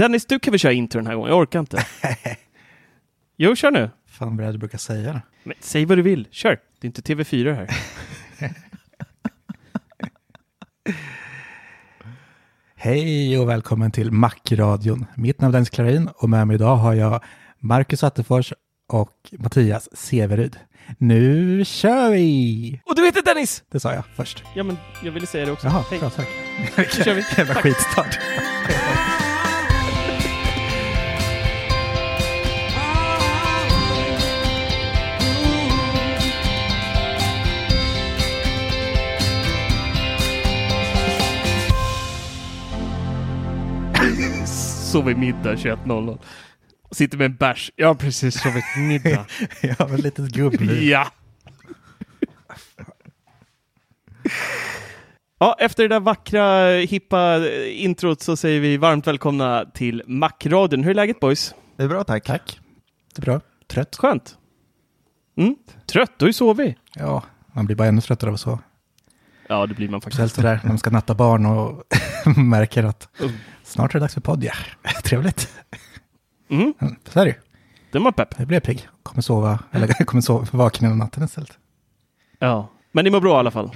Dennis, du kan väl köra intro den här gången? Jag orkar inte. jo, kör nu. Fan vad du brukar säga? Men, säg vad du vill. Kör. Det är inte TV4 här. Hej och välkommen till Macradion. Mitt namn är Dennis Klarin och med mig idag har jag Marcus Attefors och Mattias Severud. Nu kör vi! Och du heter Dennis! Det sa jag först. Ja, men jag ville säga det också. Jaha, Hej. bra tack. Nu kör vi. Jävla skitstart. Sov i middag 21.00. Sitter med en bärs. Jag har precis sovit middag. jag har ett litet gubbliv. ja! Ja, efter det där vackra, hippa introt så säger vi varmt välkomna till Macradion. Hur är läget boys? Det är bra tack. Tack. Det är bra. Trött. Skönt. Mm. Trött, du har ju sovit. Ja, man blir bara ännu tröttare av att sova. Ja, det blir man faktiskt. Speciellt sådär när man ska natta barn och märker att. Snart är det dags för podd. Ja, trevligt. Mm. Mm, Så är det ju. Det är man pepp. Jag blir pigg. Kommer sova, eller kommer sova vaken hela natten istället. Ja. Men ni mår bra i alla fall?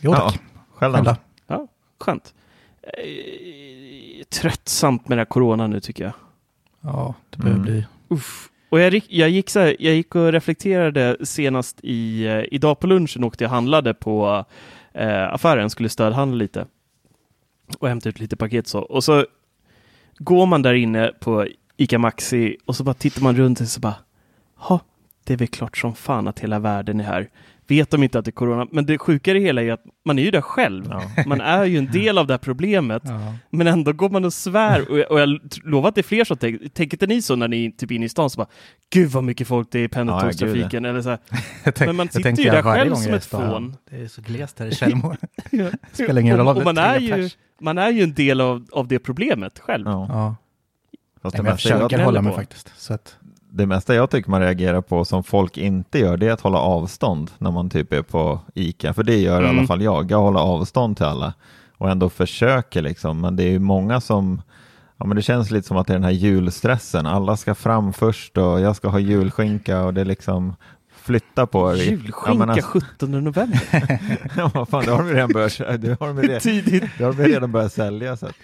Jo tack. Själv Själv då? Ja, skönt. Eh, tröttsamt med det här corona nu tycker jag. Ja, det börjar Mm. bli... Uff. Och jag, gick- jag, gick så här, jag gick och reflekterade senast i, eh, idag på lunchen åkte jag handlade på eh, affären, skulle stödhandla lite och hämta ut lite paket så. Och så går man där inne på ICA Maxi och så bara tittar man runt och så bara, ha, det är väl klart som fan att hela världen är här. Vet de inte att det är corona? Men det sjuka i det hela är att man är ju där själv. Ja. Man är ju en del av det här problemet. Ja. Men ändå går man och svär och jag, och jag lovar att det är fler som tänker, tänker inte ni så när ni är typ inne i stan så bara Gud vad mycket folk det är i pendeltågstrafiken eller så tänk- Men man sitter ju där själv som ett fån. Det är så glest här i Tjällmo. Spelar ingen roll och, om och man det är ju. Man är ju en del av, av det problemet själv. Ja. Ja, Fast Nej, det, men jag mesta jag, försöker hålla mig på. faktiskt. Så att, det mesta jag tycker man reagerar på som folk inte gör, det är att hålla avstånd när man typ är på ICA. För det gör i Mm. alla fall jag. Jag håller avstånd till alla och ändå försöker liksom. Men det är ju många som, ja men det känns lite som att det är den här julstressen. Alla ska fram först och jag ska ha julskinka och det är liksom flytta på er. Julskinka Ja, men alltså- 17 november. Ja, vad fan, det har de ju redan börjat, det har de ju redan, Tidigt. det har de redan börjat sälja. Så att,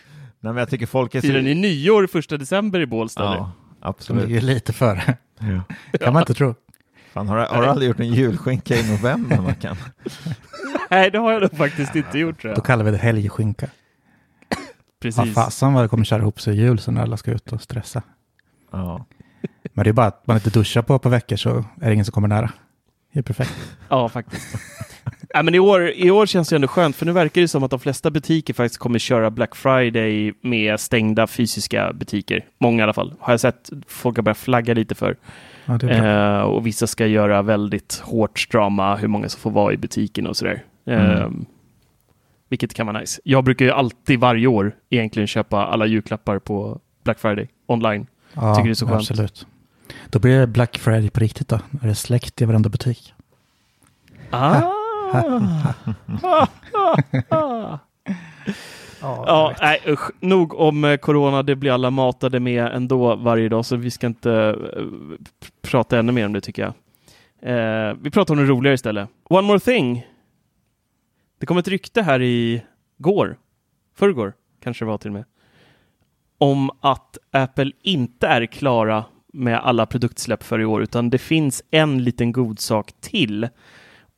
nej, men jag tycker folk är så... Firar ni nyår första december i Bålsta? Ja, absolut. ligger lite före. Ja. kan man inte tro. Fan, har, du- har du aldrig gjort en julskinka i november, Mackan? Nej, det har jag nog faktiskt inte gjort tror Då kallar vi det helgskinka. Ja, Precis. fasen vad det kommer köra ihop sig i jul så när alla ska ut och stressa. Ja. Men det är bara att man inte duschar på ett par veckor så är det ingen som kommer nära. Det är perfekt. Ja, faktiskt. ja, men i, år, I år känns det ändå skönt, för nu verkar det som att de flesta butiker faktiskt kommer köra Black Friday med stängda fysiska butiker. Många i alla fall. Har jag sett folk har börjat flagga lite för. Ja. Eh, och vissa ska göra väldigt hårt strama hur många som får vara i butiken och sådär. Eh, Mm. vilket kan vara nice. Jag brukar ju alltid varje år egentligen köpa alla julklappar på Black Friday online. Ja, Tycker det är så skönt. absolut. Då blir det Black Friday på riktigt då. Är det släkt i varenda butik? Ah. Ja, nej usch. Nog om eh, corona. Det blir alla matade med ändå varje dag, så vi ska inte eh, prata ännu mer om det tycker jag. Eh, vi pratar om det roligare istället. One more thing. Det kom ett rykte här i går, förrgår kanske det var till och med, om att Apple inte är klara med alla produktsläpp för i år, utan det finns en liten god sak till.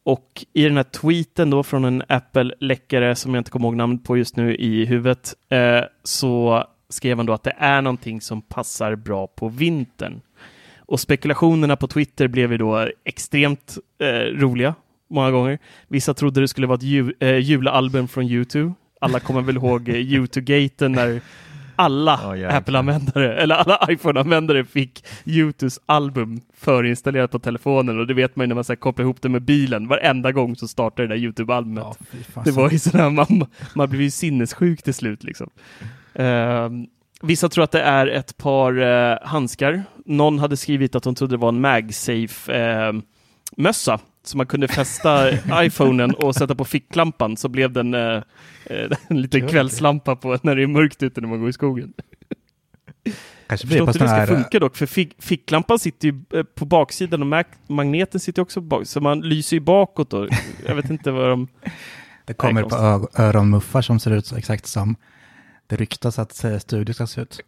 Och i den här tweeten då från en Apple-läckare som jag inte kommer ihåg namnet på just nu i huvudet, eh, så skrev han då att det är någonting som passar bra på vintern. Och spekulationerna på Twitter blev ju då extremt eh, roliga många gånger. Vissa trodde det skulle vara ett ju, eh, julalbum från YouTube. Alla kommer väl ihåg eh, YouTube-gaten när alla jäklar. Apple-användare, eller alla iPhone-användare fick Youtubes album förinstallerat på telefonen och det vet man ju när man så här, kopplar ihop det med bilen. Varenda gång så startar det där Youtube-albumet. Fan. Det var ju sådär, man, man blev ju sinnessjuk till slut liksom. Ehm, vissa tror att det är ett par eh, handskar. Någon hade skrivit att de trodde det var en MagSafe-mössa som man kunde fästa iPhonen och sätta på ficklampan så blev den eh, eh, en liten kvällslampa på när det är mörkt ute när man går i skogen. Kanske blir förstår på inte hur det ska här... funka dock, för fick, ficklampan sitter ju eh, på baksidan och mag magneten sitter också bak, så man lyser ju bakåt då. Jag vet inte vad de... Det kommer på öronmuffar som ser ut så exakt som det ryktas att eh, studio ska se ut.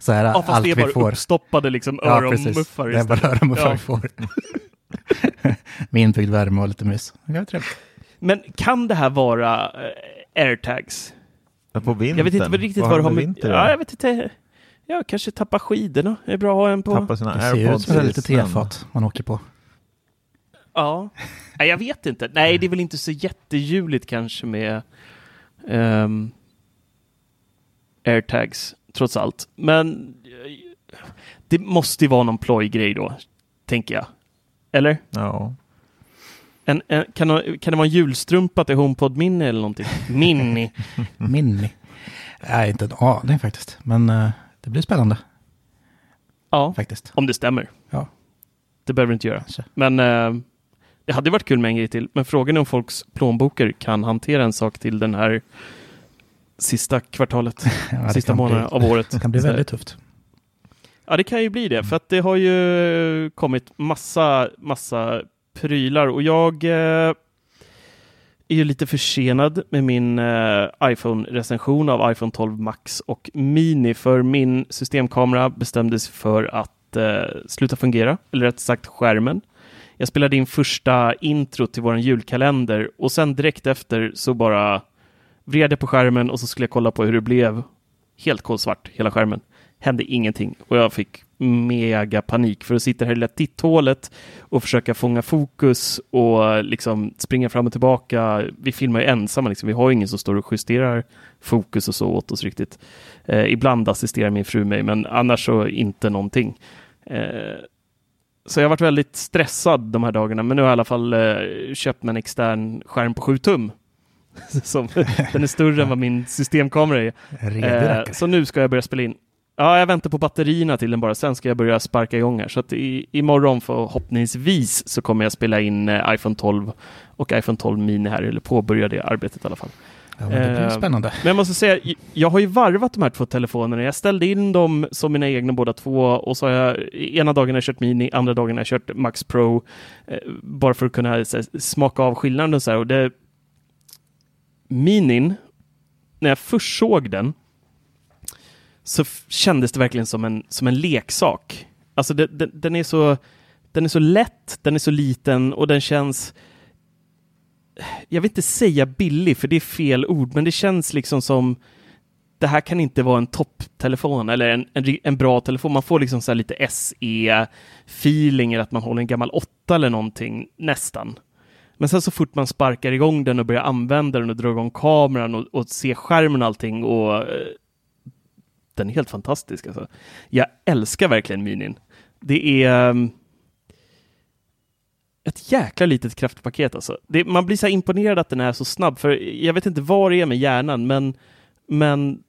så här Ja, fast allt det är vi bara får. uppstoppade liksom Ja, precis. öronmuffar. Det är bara öronmuffar Ja. vi får. Med inbyggd värme och lite mys. Det. Men kan det här vara eh, airtags? Men på vintern? Jag vet inte vad riktigt vad har det har med vinter Ja, jag vet inte. Ja, kanske tappa skidorna. Det är bra att ha en på. Tappa sina Det ser ut airpods som litet snön. tefat man åker på. Ja. Nej, jag vet inte. Nej, det är väl inte så jättejuligt kanske med ehm, airtags, trots allt. Men eh, det måste ju vara någon plojgrej då, tänker jag. Eller? Ja. En, en, kan, kan det vara en julstrumpa till HomePod Mini eller någonting? Mini. Mini. Nej, inte en aning faktiskt. Men eh, det blir spännande Ja, faktiskt. om det stämmer. Ja. Det behöver det inte göra. Kanske. Men eh, det hade varit kul med en grej till. Men frågan är om folks plånböcker kan hantera en sak till den här sista kvartalet, Ja, sista kan bli- månaden av året. Det kan bli väldigt tufft. Ja, det kan ju bli det, för att det har ju kommit massa, massa prylar och jag eh, är ju lite försenad med min eh, iPhone-recension av iPhone 12 Max och Mini, för min systemkamera bestämdes för att eh, sluta fungera, eller rätt sagt skärmen. Jag spelade in första intro till vår julkalender och sen direkt efter så bara vred jag på skärmen och så skulle jag kolla på hur det blev. Helt kolsvart, hela skärmen hände ingenting och jag fick mega panik för att sitta här i lilla titthålet och försöka fånga fokus och liksom springa fram och tillbaka. Vi filmar ju ensamma, liksom. vi har ju ingen som står och justerar fokus och så åt oss riktigt. Eh, ibland assisterar min fru mig, men annars så inte någonting. Eh, så jag har varit väldigt stressad de här dagarna, men nu har jag i alla fall eh, köpt en extern skärm på 7 tum. Som, den är större än vad min systemkamera är. Eh, så nu ska jag börja spela in. Ja, jag väntar på batterierna till den bara, sen ska jag börja sparka igång här. Så att i, imorgon förhoppningsvis så kommer jag spela in eh, iPhone 12 och iPhone 12 Mini här, eller påbörja det arbetet i alla fall. Ja, men det blir eh, spännande. Men jag måste säga, jag har ju varvat de här två telefonerna. Jag ställde in dem som mina egna båda två och så har jag ena dagen har jag kört Mini, andra dagen har jag kört Max Pro. Eh, bara för att kunna här, smaka av skillnaden och så här. Och det, Minin, när jag först såg den så kändes det verkligen som en, som en leksak. Alltså det, den, den, är så, den är så lätt, den är så liten och den känns jag vill inte säga billig, för det är fel ord, men det känns liksom som det här kan inte vara en topptelefon eller en, en, en bra telefon. Man får liksom så här lite SE-feeling, eller att man håller en gammal åtta eller någonting, nästan. Men sen så fort man sparkar igång den och börjar använda den och drar igång kameran och, och ser skärmen och allting och eh, den är helt fantastisk. Alltså. Jag älskar verkligen Minin. Det är... ehm, ett jäkla litet kraftpaket alltså. Det, man blir så imponerad att den är så snabb, för jag vet inte vad det är med hjärnan, men, men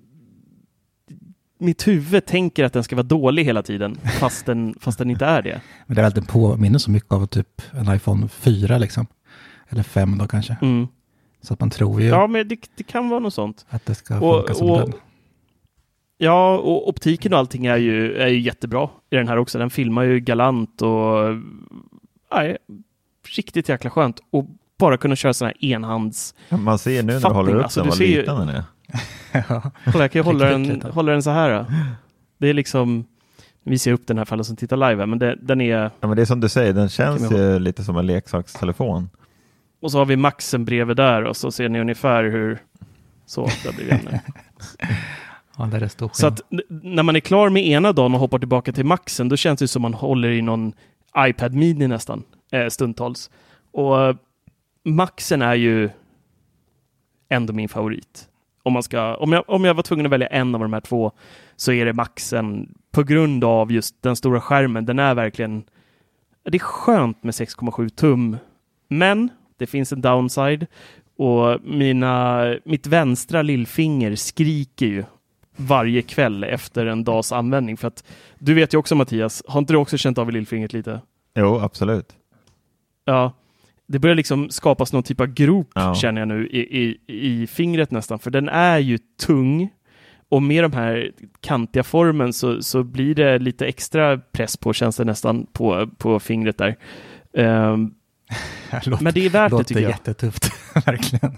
mitt huvud tänker att den ska vara dålig hela tiden, fast den, fast den inte är det. Men det är väl den påminner så mycket av typ en iPhone 4 liksom. Eller 5 då kanske. Mm. Så att man tror ju Ja, men det, det kan vara något sånt. att det ska Och- funka som och- den. Ja, och optiken och allting är ju, är ju jättebra i den här också. Den filmar ju galant och nej, riktigt jäkla skönt. Och bara kunna köra sådana här enhands... Man ser nu när du håller upp alltså, den du vad liten den är. ja. Kolla, jag kan ju hålla den, hålla den så här. Då. Det är liksom... Nu visar jag upp den här för alla som tittar live här, men det, den är... Ja, men det är som du säger, den känns vi ju lite som en leksakstelefon. Och så har vi maxen bredvid där och så ser ni ungefär hur... Så, där blir det ännu. ja, där är stor Så att när man är klar med ena dagen och hoppar tillbaka till maxen, då känns det som man håller i någon iPad Mini nästan, eh, stundtals. Och eh, maxen är ju ändå min favorit. Om, man ska, om, jag, om jag var tvungen att välja en av de här två så är det maxen på grund av just den stora skärmen. Den är verkligen... Det är skönt med 6,7 tum, men det finns en downside och mina, mitt vänstra lillfinger skriker ju varje kväll efter en dags användning. För att du vet ju också Mattias, har inte du också känt av i lillfingret lite? Jo, absolut. Ja, det börjar liksom skapas någon typ av grop Ja. känner jag nu i, i, i fingret nästan, för den är ju tung. Och med de här kantiga formen så, så blir det lite extra press på, känns det nästan, på, på fingret där. Ehm, låter, men det är värt det låter tycker jag. jättetufft, verkligen.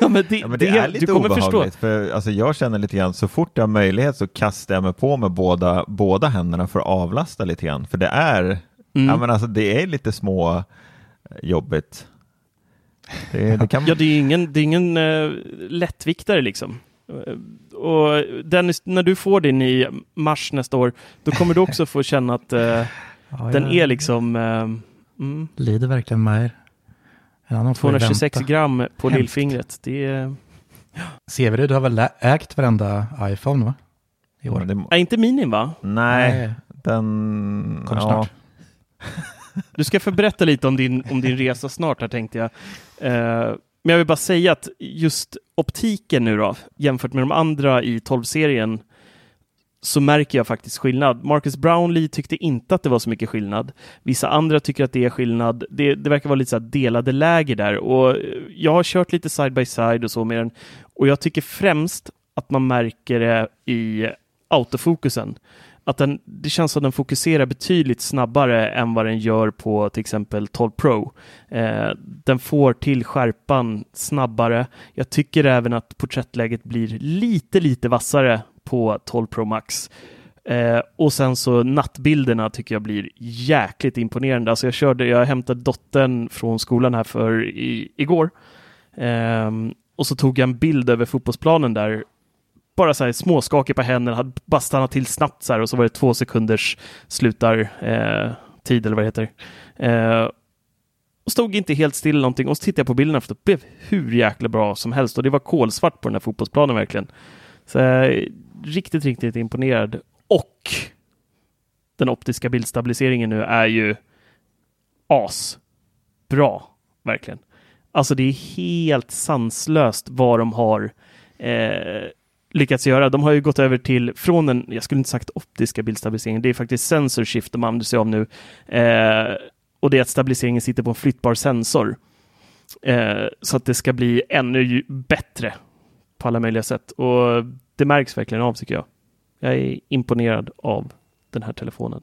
Ja, men det, Ja, men det, är lite du kommer förstå. obehagligt, för alltså, jag känner lite grann, så fort jag har möjlighet så kastar jag mig på med båda, båda händerna för att avlasta lite grann. För det är, Mm. ja, men alltså, det är lite små eh, jobbigt. Det, det kan, Ja, det är ingen, det är ingen uh, lättviktare liksom. Eh, och Dennis, när du får din i mars nästa år, då kommer du också få känna att eh, Ja, den är liksom mm, lider verkligen med er. En annan får ju 226 vänta. gram på Hemskt. lillfingret. Det är, Severud, du har väl ägt varenda iPhone va? I år? det, är inte minin va? nej, den... Kommer ja, snart. Du ska få berätta lite om din, om din resa snart här tänkte jag. Eh, men jag vill bara säga att just optiken nu då, jämfört med de andra i 12-serien, så märker jag faktiskt skillnad. Marcus Brownlee tyckte inte att det var så mycket skillnad. Vissa andra tycker att det är skillnad. Det, det verkar vara lite så här delade läger där och eh, jag har kört lite side by side och så med den och jag tycker främst att man märker det i autofokusen. Att den, det känns som den fokuserar betydligt snabbare än vad den gör på till exempel 12 Pro. Eh, den får till skärpan snabbare. Jag tycker även att porträttläget blir lite, lite vassare på 12 Pro Max. Eh, och sen så nattbilderna tycker jag blir jäkligt imponerande. Alltså jag körde, jag hämtade dottern från skolan här för i, igår. Eh, och så tog jag en bild över fotbollsplanen där. Bara så här småskakig på händerna, hade bara stannat till snabbt så här och så var det två sekunders slutar eh, tid eller vad det heter. Eh, och stod inte helt still någonting och så tittade jag på bilderna för det blev hur jäkla bra som helst och det var kolsvart på den här fotbollsplanen verkligen. Så eh, riktigt, riktigt imponerad. Och den optiska bildstabiliseringen nu är ju asbra, verkligen. Alltså det är helt sanslöst vad de har eh, lyckats göra. De har ju gått över till, från den, jag skulle inte sagt optiska bildstabiliseringen, det är faktiskt sensor shift de använder sig av nu. Eh, och det är att stabiliseringen sitter på en flyttbar sensor. Eh, så att det ska bli ännu bättre på alla möjliga sätt. Och det märks verkligen av tycker jag. Jag är imponerad av den här telefonen.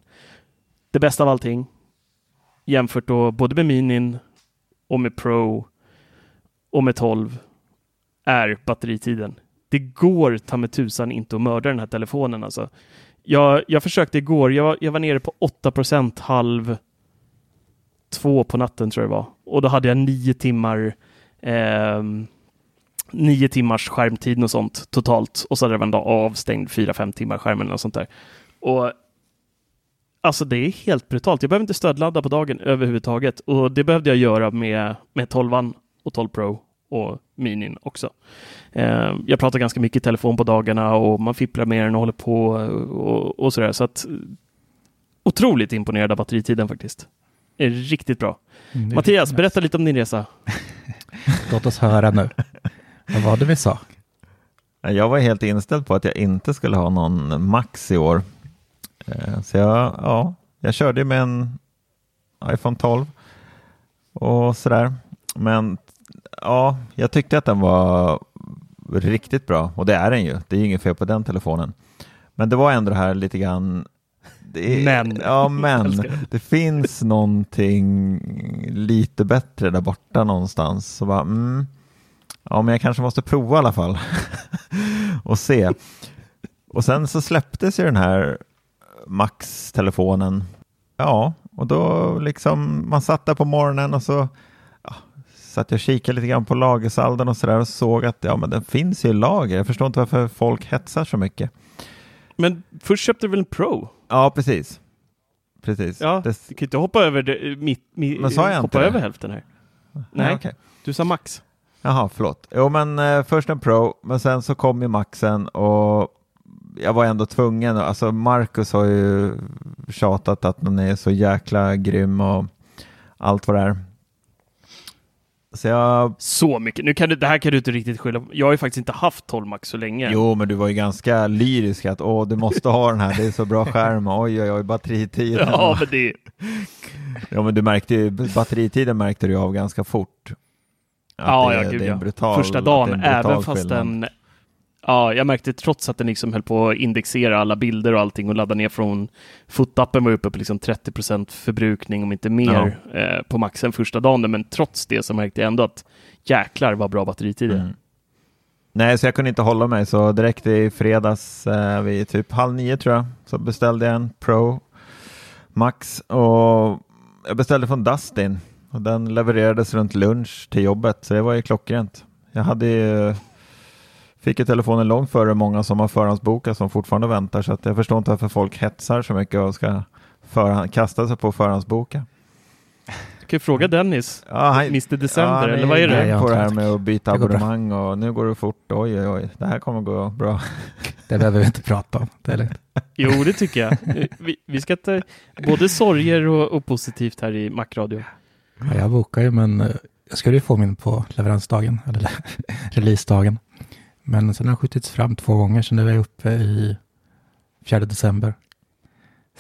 Det bästa av allting, jämfört då både med Minin och med Pro och med 12, är batteritiden. Det går ta med tusan inte att mörda den här telefonen alltså. Jag, jag försökte igår, jag var, jag var nere på 8% halv två på natten tror jag det var. Och då hade jag nio timmar eh, nio timmars skärmtid och sånt totalt. Och så hade det en dag avstängd fyra, fem timmar skärmen och sånt där. Och alltså det är helt brutalt. Jag behöver inte stödladda på dagen överhuvudtaget. Och det behövde jag göra med, med 12 och 12 Pro och Minin också. Eh, jag pratar ganska mycket i telefon på dagarna och man fipplar med den och håller på och, och sådär. Så att otroligt imponerad av batteritiden faktiskt. är riktigt bra. Mm, Mattias, berätta lite om din resa. Låt oss höra nu. Vad var det vi sa? Jag var helt inställd på att jag inte skulle ha någon Max i år. Eh, Så jag, ja, jag körde med en iPhone 12 och sådär. Men ja, jag tyckte att den var riktigt bra och det är den ju. Det är ju inget fel på den telefonen. Men det var ändå det här lite grann det är, Men. Ja, men det finns någonting lite bättre där borta någonstans. Så bara, mm, ja, men jag kanske måste prova i alla fall och se. Och sen så släpptes ju den här Max-telefonen. Ja, och då liksom man satt där på morgonen och så ja, satt jag och kikade lite grann på lagersalden och sådär och såg att ja, men den finns ju i lager. Jag förstår inte varför folk hetsar så mycket. Men först köpte du väl en Pro? Ja, precis. Precis. Ja, Det, du kan inte hoppa över, det, mitt, mitt, Men sa jag hoppa över hälften här. nej, Nej, okej. du sa Max. Jaha, förlåt. Jo, men eh, först en Pro, men sen så kom ju Maxen och jag var ändå tvungen. Alltså Marcus har ju tjatat att den är så jäkla grym och allt vad det är. Så jag, Så mycket. Nu kan du, det här kan du inte riktigt skylla på. Jag har ju faktiskt inte haft 12 Max så länge. jo, men du var ju ganska lyrisk att åh, du måste ha den här, det är så bra skärm, oj, oj, oj, batteritiden. Ja, men det, Ja, men du märkte ju, batteritiden märkte du av ganska fort. Ja, det, ja, gud det är en ja. brutal, Första dagen, en brutal även fast skillnad. den... Ja, jag märkte trots att den liksom höll på att indexera alla bilder och allting och ladda ner från fotappen var uppe på liksom 30% förbrukning om inte mer eh, på maxen första dagen. Men trots det så märkte jag ändå att jäklar vad bra batteritider. Mm. Nej, så jag kunde inte hålla mig, så direkt i fredags eh, vid typ halv nio tror jag, så beställde jag en Pro Max och jag beställde från Dustin och den levererades runt lunch till jobbet, så det var ju klockrent. Jag hade ju, fick ju telefonen långt före många som har förhandsbokat som fortfarande väntar, så att jag förstår inte varför folk hetsar så mycket och ska förhand, kasta sig på förhandsboka. Du kan ju fråga Dennis, Ja, han- Mr December, han eller vad är det? Nej, jag på det här med att byta Det bra. abonnemang och nu går det fort. Oj, oj, oj. Det här kommer gå bra. Det behöver vi inte prata om. Det är lugnt. Jo, det tycker jag. Vi, vi ska ta både sorger och, och positivt här i Macradio. Ja, jag bokar ju, men eh, jag skulle ju få min på leveransdagen, eller releasedagen. Men sen har den skjutits fram två gånger, så nu är jag uppe i 4 december.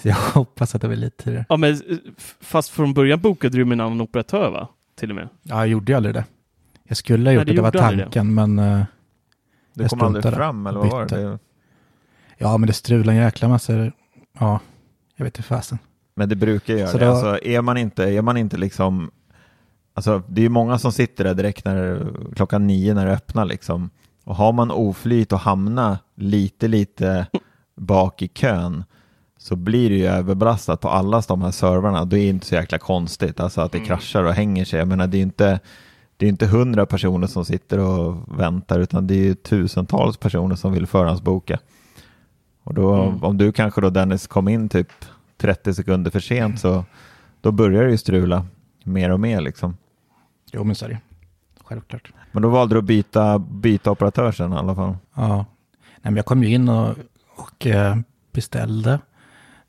Så jag hoppas att det blir lite tidigare. Ja, men eh, fast från början bokade du med en annan operatör, va? Till och med. Ja, jag gjorde ju aldrig det. Jag skulle ha Nej, gjort det det, det var aldrig det. tanken, men eh, Det Jag kom aldrig fram eller vad var det? Ja, men det strular en jäkla massa. Ja, jag vet inte fasen. Men det brukar göra Så det. då- Alltså, är, man inte, är man inte liksom... Alltså, det är ju många som sitter där direkt när, klockan nio när det öppnar liksom. Och har man oflyt och hamnar lite, lite bak i kön så blir det ju överbelastat på allas de här servrarna. Det är inte så jäkla konstigt alltså att det Mm. kraschar och hänger sig. Jag menar, det är inte det är inte hundra personer som sitter och väntar utan det är ju tusentals personer som vill förhandsboka. Och då, Mm. om du kanske då Dennis kom in typ 30 sekunder för sent så då börjar det ju strula mer och mer liksom. Jo, men så är det. Självklart. Men då valde du att byta, byta operatör sen i alla fall. Ja, Nej, men jag kom ju in och, och eh, beställde.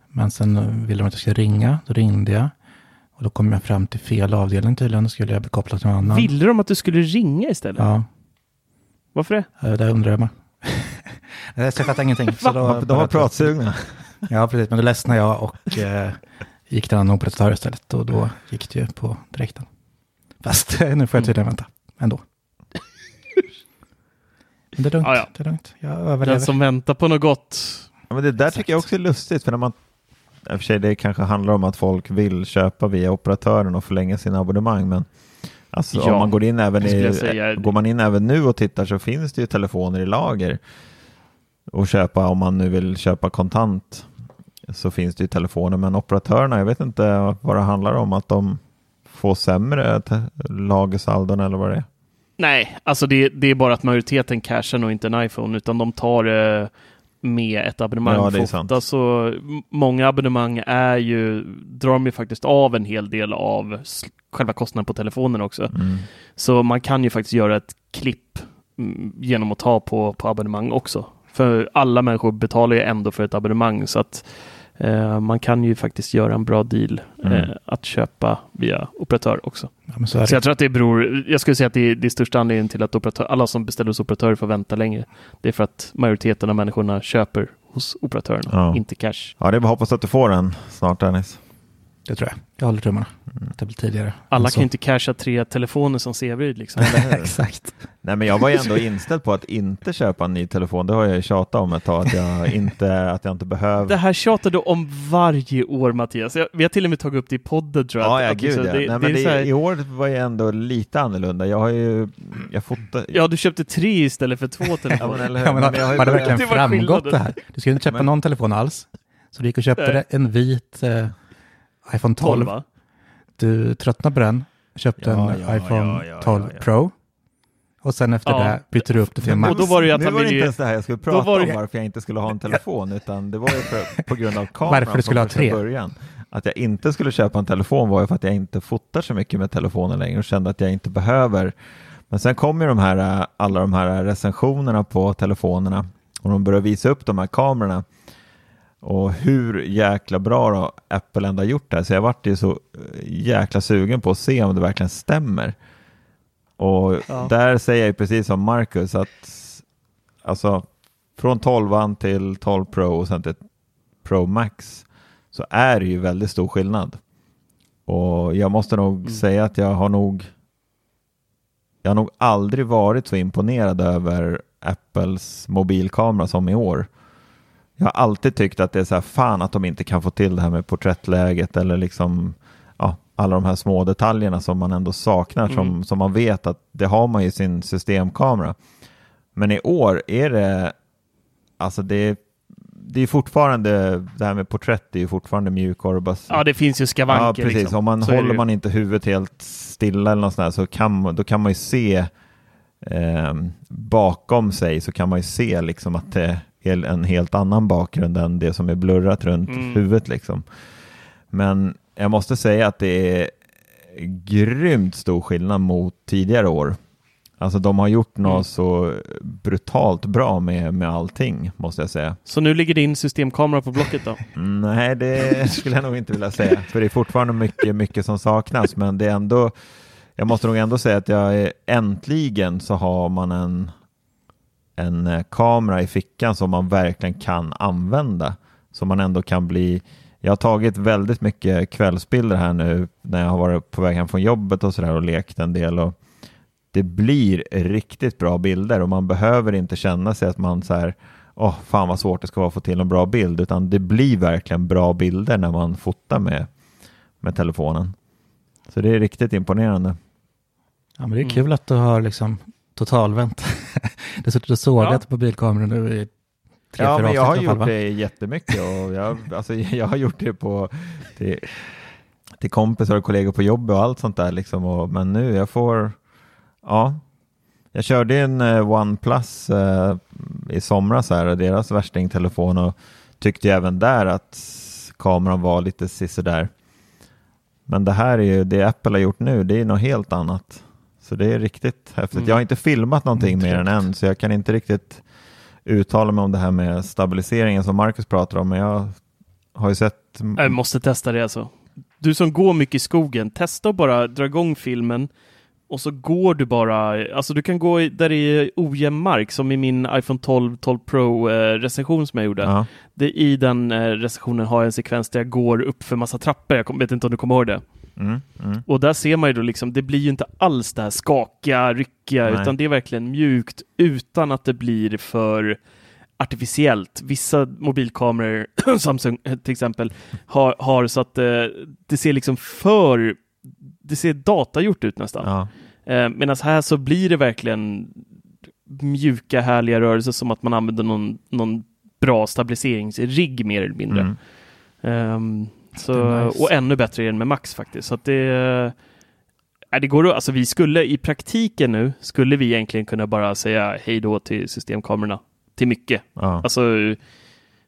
Men sen ville de att jag skulle ringa. Då ringde jag. Och då kom jag fram till fel avdelning tydligen. Då skulle jag bli kopplad till någon annan. Ville de att du skulle ringa istället? Ja, Varför det? det undrar jag med. Nej, så jag fattade ingenting. Så då, De var pratsugna. Ja, precis. Men då ledsnade jag och eh, gick till en annan operatör istället. Och då gick det ju på direkten. Fast nu får jag tydligen vänta ändå. Men det är lugnt. Ja, ja. Det är lugnt. Jag Den överlever. som väntar på något gott. Ja, men det där Exakt. tycker jag också är lustigt för när man i och för sig det kanske handlar om att folk vill köpa via operatören och förlänga sina abonnemang men alltså Ja, om man går in även i, går man in även nu och tittar så finns det ju telefoner i lager och köpa om man nu vill köpa kontant så finns det ju telefoner men operatörerna jag vet inte vad det handlar om att de får sämre lagersaldon eller vad det är. Nej, alltså det, det är bara att majoriteten cashar nog inte en iPhone utan de tar det med ett abonnemang. Ja, det är sant. ofta så m- många abonnemang är ju, drar de ju faktiskt av en hel del av själva kostnaden på telefonen också. Mm. Så man kan ju faktiskt göra ett klipp mm, genom att ta på, på abonnemang också. För alla människor betalar ju ändå för ett abonnemang så att Eh, man kan ju faktiskt göra en bra deal Mm. eh, att köpa via operatör också. Ja, men så är Så jag tror att det beror, jag skulle säga att det är, det är största anledningen till att operatör, alla som beställer hos operatörer får vänta längre. Det är för att majoriteten av människorna köper hos operatörerna, Ja. inte cash. Ja, det är bara hoppas att du får den snart Dennis. Det tror jag. Jag håller tummarna. Mm. Det blir tidigare. Alla kan ju inte casha tre telefoner som Severyd liksom. Exakt. Nej, men jag var ju ändå inställd på att inte köpa en ny telefon. Det har jag ju tjatat om ett tag, att jag inte, att jag inte behöver. Det här tjatar du om varje år Mattias. Jag, vi har till och med tagit upp det i podden tror jag. Ja, ja, gud liksom, ja. det- Nej, det men är det, så här- I år var jag ändå lite annorlunda. Jag har ju, jag fotar... Ja, du köpte tre istället för två telefoner. men, eller hur? Ja, men, Men har det verkligen Det framgått det här? Du skulle inte köpa Men- någon telefon alls. Så du gick och köpte Nej. en vit eh, iPhone 12. 12 va? Du tröttnade på den, köpte Ja, en ja, iPhone ja, ja, 12 ja, ja. Pro. Och sen efter Ja. det bytte du upp det till en Max. Och då var det ju att nu han var det inte ens det här jag skulle prata var om varför jag inte skulle ha en telefon, utan det var ju för, på grund av kameran Varför du skulle från ha tre? början. Att jag inte skulle köpa en telefon var ju för att jag inte fotar så mycket med telefonen längre och kände att jag inte behöver. Men sen kom ju de här, äh, alla de här recensionerna på telefonerna och de började visa upp de här kamerorna och hur jäkla bra då Apple ändå har gjort det här. Så jag vart ju så äh, jäkla sugen på att se om det verkligen stämmer. Och Ja. där säger jag precis som Marcus att alltså från 12 till 12 Pro och sen till Pro Max så är det ju väldigt stor skillnad. Och jag måste nog Mm. säga att jag har nog jag har nog aldrig varit så imponerad över Apples mobilkamera som i år. Jag har alltid tyckt att det är så här fan att de inte kan få till det här med porträttläget eller liksom alla de här små detaljerna som man ändå saknar som, Mm. som man vet att det har man i sin systemkamera. Men i år är det alltså det det är fortfarande det här med porträtt är ju fortfarande mjukvarubaserat. Ja, det finns ju skavanker. Ja, precis. Liksom. Om man Så håller man inte huvudet helt stilla eller något sånt där, så kan då kan man ju se eh, bakom sig så kan man ju se liksom att det är en helt annan bakgrund än det som är blurrat runt Mm. huvudet liksom. Men jag måste säga att det är grymt stor skillnad mot tidigare år. Alltså de har gjort något Mm. så brutalt bra med, med allting, måste jag säga. Så nu ligger din systemkamera på Blocket då? Nej, det skulle jag nog inte vilja säga. För det är fortfarande mycket, mycket som saknas. Men det är ändå, jag måste nog ändå säga att jag är, äntligen så har man en, en eh, kamera i fickan som man verkligen kan använda. Som man ändå kan bli, jag har tagit väldigt mycket kvällsbilder här nu när jag har varit på väg hem från jobbet och sådär och lekt en del. Och det blir riktigt bra bilder och man behöver inte känna sig att man så här åh fan vad svårt det ska vara att få till en bra bild, utan det blir verkligen bra bilder när man fotar med, med telefonen. Så det är riktigt imponerande. Ja, men det är Mm. kul att du har liksom totalvänt. du har suttit och sågat Ja. på bilkameran nu i tre, Ja, men jag har gjort fall, det jättemycket och jag, alltså, jag har gjort det på till, till kompisar och kollegor på jobbet och allt sånt där liksom. Och, men nu, jag får, ja, jag körde en eh, OnePlus eh, i somras här, deras värstingtelefon och tyckte även där att kameran var lite sisådär. Men det här är ju, det Apple har gjort nu, det är något helt annat. Så det är riktigt häftigt. Mm. Jag har inte filmat någonting Mm, mer än än, så jag kan inte riktigt uttala mig om det här med stabiliseringen som Marcus pratar om, men jag har ju sett... Jag måste testa det alltså. Du som går mycket i skogen, testa att bara dra igång filmen och så går du bara, alltså du kan gå där det är ojämn mark som i min iPhone 12 12 Pro eh, recension som jag gjorde. Ja, Det, I den eh, recensionen har jag en sekvens där jag går upp för massa trappor, jag kom, vet inte om du kommer ihåg det. Mm, mm. Och där ser man ju då liksom, det blir ju inte alls det här skakiga, ryckiga, Nej. utan det är verkligen mjukt utan att det blir för artificiellt. Vissa mobilkameror, Samsung eh, till exempel, har, har så att eh, det ser liksom för, det ser datagjort ut nästan. Ja. Eh, Medan här så blir det verkligen mjuka, härliga rörelser som att man använder någon, någon bra stabiliseringsrigg mer eller mindre. Mm. Ehm, så, är nice. Och ännu bättre än med Max faktiskt. Så att det, äh, det går alltså vi skulle i praktiken nu, skulle vi egentligen kunna bara säga hej då till systemkamerorna. Till mycket. Ja. Alltså,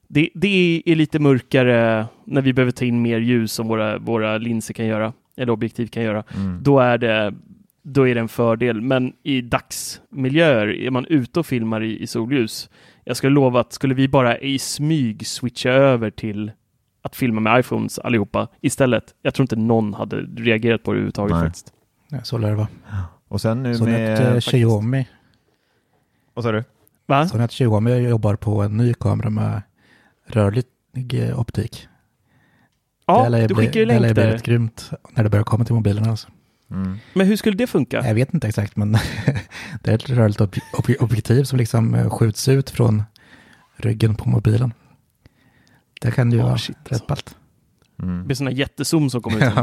det, det är lite mörkare när vi behöver ta in mer ljus som våra, våra linser kan göra, eller objektiv kan göra. Mm. Då är det då är det en fördel. Men i dagsmiljöer, är man ute och filmar i, i solljus, jag skulle lova att skulle vi bara i smyg switcha över till att filma med iPhones allihopa istället. Jag tror inte någon hade reagerat på det överhuvudtaget Nej. faktiskt. Ja, så lär det vara. Och sen nu Så med... att eh, faktiskt- Xiaomi, Vad sa du? Va? så nu att Xiaomi jobbar på en ny kamera med rörlig eh, optik. Ja, det du skickar ju Det länk där. rätt grymt när det börjar komma till mobilerna. Alltså. Mm. Men hur skulle det funka? Jag vet inte exakt, men det är ett rörligt ob- ob- objektiv som liksom eh, skjuts ut från ryggen på mobilen. Det kan ju Oh, vara shit, rätt alltså. ballt. Mm. Med sådana jättezoom som kommer ut. Ja,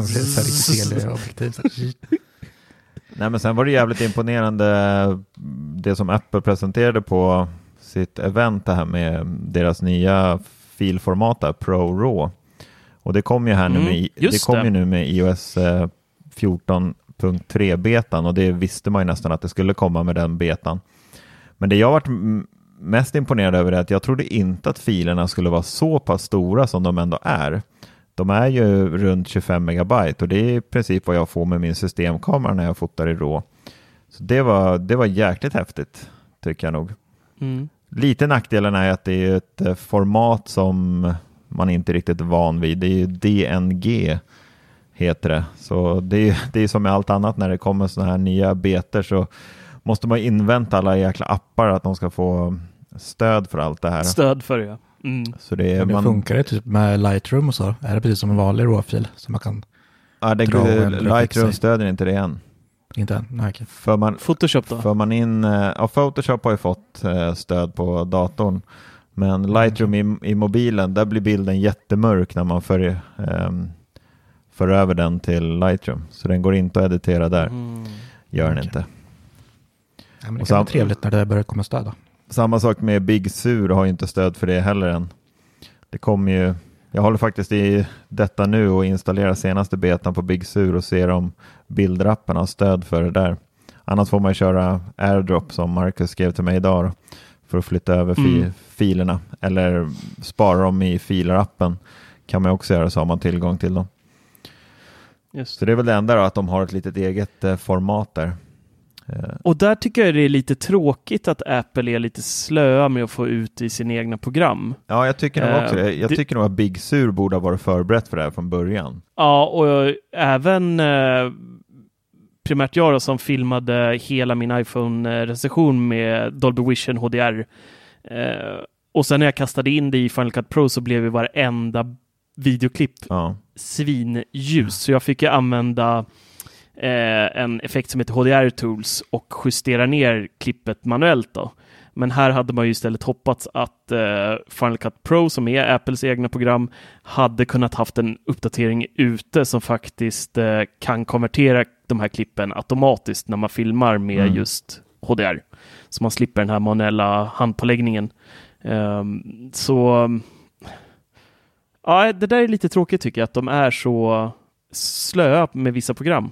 precis. Nej, men sen var det jävligt imponerande det som Apple presenterade på sitt event, det här med deras nya filformat, där, Pro RAW. Och det kom ju här nu Mm, med, det kom det. ju nu med iOS eh, 14.3-betan och det visste man ju nästan att det skulle komma med den betan. Men det jag varit m- mest imponerad över är att jag trodde inte att filerna skulle vara så pass stora som de ändå är. De är ju runt 25 megabyte och det är i princip vad jag får med min systemkamera när jag fotar i RAW. Så det var, det var jäkligt häftigt, tycker jag nog. Mm. Lite nackdelen är att det är ett eh, format som man inte riktigt är van vid. Det är ju DNG heter det. Så det är, det är som med allt annat när det kommer sådana här nya beter så måste man invänta alla jäkla appar att de ska få stöd för allt det här. Stöd för det, ja. Mm. Så det är, Men man, funkar det typ med Lightroom och så? Är det precis som en vanlig RAW-fil som man kan, ja, det, dra ändra Lightroom stödjer inte det än. inte än? Nej, okej. För man, Photoshop då? För man in, eh, ja, Photoshop har ju fått eh, stöd på datorn. Men Lightroom i, i mobilen, där blir bilden jättemörk när man för, ehm, för över den till Lightroom. Så den går inte att editera där, Mm. gör den Okej. inte. Ja, men det Och sam- trevligt när det börjar komma stöd. Då. Samma sak med Big Sur har ju inte stöd för det heller än. Det kommer ju, jag håller faktiskt i detta nu och installerar senaste betan på Big Sur och ser om bildrappen har stöd för det där. Annars får man köra AirDrop som Marcus skrev till mig idag då, för att flytta över fi- Mm. filerna eller spara dem i filer-appen kan man också göra så har man tillgång till dem. Just. Så det är väl det enda då att de har ett litet eget eh, format där. Eh, Och där tycker jag det är lite tråkigt att Apple är lite slöa med att få ut i sina egna program. Ja, jag tycker nog också Eh, det. Jag det- tycker nog att Big Sur borde ha varit förberett för det här från början. Ja, och jag, även eh, primärt jag då, som filmade hela min iPhone-recension med Dolby Vision HDR. Eh, och sen när jag kastade in det i Final Cut Pro så blev ju varenda videoklipp Ja. svinljus. Så jag fick ju använda eh, en effekt som heter HDR Tools och justera ner klippet manuellt. Då. Men här hade man ju istället hoppats att eh, Final Cut Pro, som är Apples egna program, hade kunnat haft en uppdatering ute som faktiskt eh, kan konvertera de här klippen automatiskt när man filmar med Mm. just HDR. Så man slipper den här manuella handpåläggningen. Ehm, så Ja, det där är lite tråkigt tycker jag, att de är så slöa med vissa program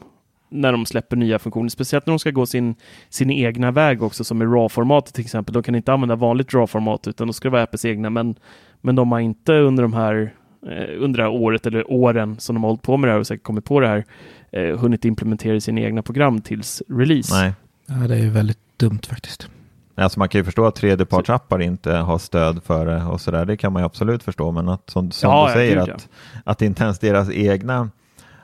när de släpper nya funktioner, speciellt när de ska gå sin, sin egna väg också, som i RAW-formatet till exempel. De kan inte använda vanligt RAW-format, utan då ska det vara Apples egna, men, men de har inte under de här eh, under det här året eller åren som de har hållit på med det här och säkert kommit på det här, eh, hunnit implementera i sina egna program tills release. Nej. Ja, det är ju väldigt dumt faktiskt. Alltså man kan ju förstå att tredjepartsappar inte har stöd för det och sådär. Det kan man ju absolut förstå. Men att som, som Ja, du säger, att, att inte ens deras egna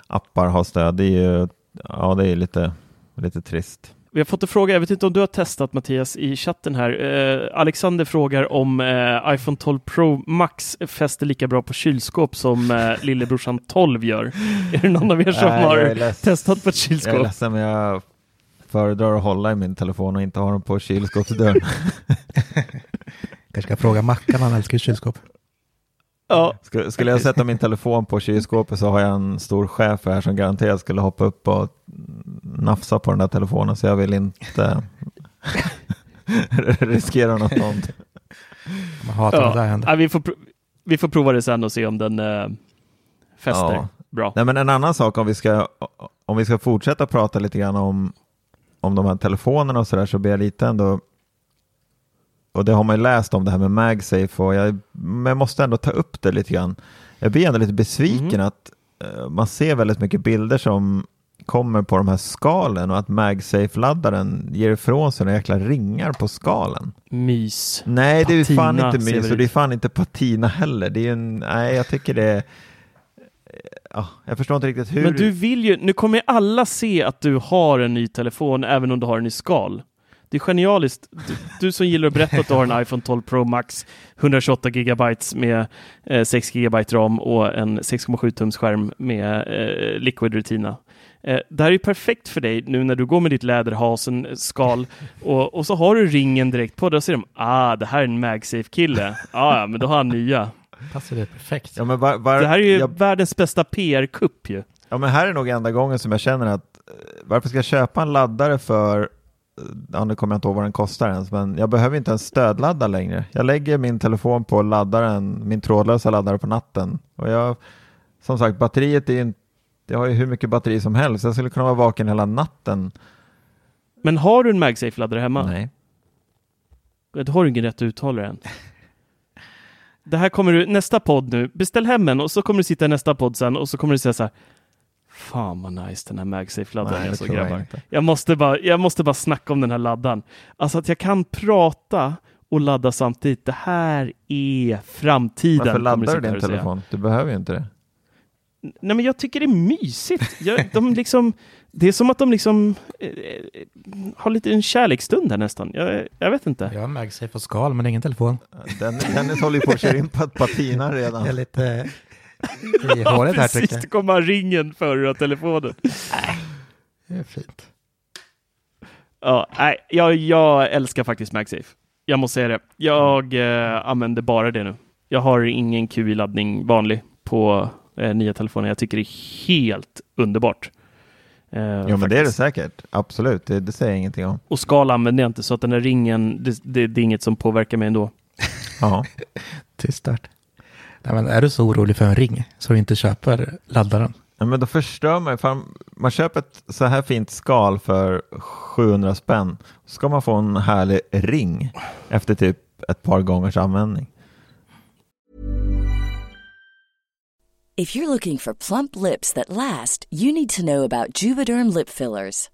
appar har stöd, det är ju ja, det är lite, lite trist. Vi har fått en fråga, jag vet inte om du har testat Mattias i chatten här. Eh, Alexander frågar om eh, iPhone 12 Pro Max fäster lika bra på kylskåp som eh, lillebrorsan 12 gör. Är det någon av er som Nej, har testat på ett Jag är kylskåp? ledsen men jag föredrar att hålla i min telefon och inte ha den på kylskåpsdörren. Kanske ska fråga Mackan, han älskar kylskåp. Ja, Skulle, skulle jag sätta min telefon på kylskåpet så har jag en stor chef här som garanterat skulle hoppa upp och nafsa på den där telefonen så jag vill inte riskera något sånt. Man hatar det där ja. händer. ja vi, får vi får prova det sen och se om den eh, fäster Ja. bra. Nej, men en annan sak om vi ska, om vi ska fortsätta prata lite grann om, om de här telefonerna och sådär så blir jag lite ändå och det har man ju läst om det här med MagSafe och jag, men jag måste ändå ta upp det lite grann. Jag blir ändå lite besviken Mhm. att eh, man ser väldigt mycket bilder som kommer på de här skalen och att MagSafe-laddaren ger ifrån sig några jäkla ringar på skalen. Mys. Nej, det är fan Patina inte mys och det är fan inte patina heller. Det är en, nej, jag tycker det är... Ja, jag förstår inte riktigt hur... Men du vill ju, nu kommer ju alla se att du har en ny telefon även om du har den i skal. Det är genialiskt. Du, du som gillar att berätta att du har en iPhone 12 Pro Max 128 GB med eh, 6 GB ram och en 6,7 tums skärm med eh, Liquid Retina. Eh, det här är ju perfekt för dig nu när du går med ditt läderhasen-skal och, och så har du ringen direkt på. Då ser de, ah, det här är en MagSafe-kille. Ah, ja, men då har han nya. Passar det perfekt. Ja, men var, var, Det här är ju jag, världens bästa PR-kupp ju. ja, men här är nog enda gången som jag känner att eh, varför ska jag köpa en laddare för Ja, nu kommer jag inte ihåg vad den kostar ens, men jag behöver inte en stödladda längre. Jag lägger min telefon på laddaren, min trådlösa laddare på natten. Och jag, som sagt, batteriet är inte, jag har ju hur mycket batteri som helst. Jag skulle kunna vara vaken hela natten. Men har du en MagSafe-laddare hemma? Nej. Då har du ingen rätt att uttala den. Det här kommer du, nästa podd nu, beställ hem en och så kommer du sitta i nästa podd sen och så kommer du säga så här. Fan vad nice den här MagSafe-laddaren är så jag grabbar. inte. Jag måste, bara, jag måste bara snacka om den här laddaren. Alltså att jag kan prata och ladda samtidigt. Det här är framtiden. Varför laddar du din telefon? Du behöver ju inte det. Nej men jag tycker det är mysigt. Jag, de liksom, det är som att de liksom eh, eh, har lite en kärleksstund här nästan. Jag, jag vet inte. Jag har MagSafe och skal, men ingen telefon. Den, Dennis håller ju på att köra in på ett patina redan. Jag är lite i hålet här tycker Precis, jag. det kommer ringen har telefonen. Det är fint. Ja, nej, jag, jag älskar faktiskt MagSafe. Jag måste säga det. Jag eh, använder bara det nu. Jag har ingen QI-laddning vanlig på eh, nya telefoner. Jag tycker det är helt underbart. Eh, Jo, men det är det faktiskt. säkert. Absolut, det, det säger jag ingenting om. Och skal använder jag inte, så att den här ringen, det, det, det är inget som påverkar mig ändå. Ja. Tyst start. Nej, men är du så orolig för en ring så du inte köper laddaren? Ja, men då förstör man ju. Man köper ett så här fint skal för 700 spänn. Så ska man få en härlig ring efter typ ett par gångers användning. If you're looking for plump lips that last, you need to know about Juvederm lip fillers.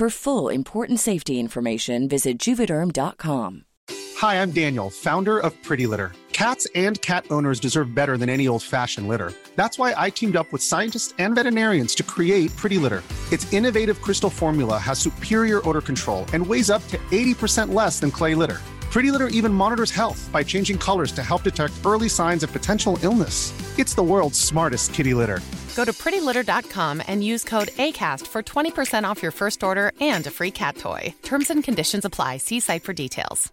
For full important safety information, visit juvederm.com. Hi, I'm Daniel, founder of Pretty Litter. Cats and cat owners deserve better than any old fashioned litter. That's why I teamed up with scientists and veterinarians to create Pretty Litter. Its innovative crystal formula has superior odor control and weighs up to 80% less than clay litter. Pretty Litter even monitors health by changing colors to help detect early signs of potential illness. It's the world's smartest kitty litter. Go to prettylitter.com and use code ACAST for 20% off your first order and a free cat toy. Terms and conditions apply. See site for details.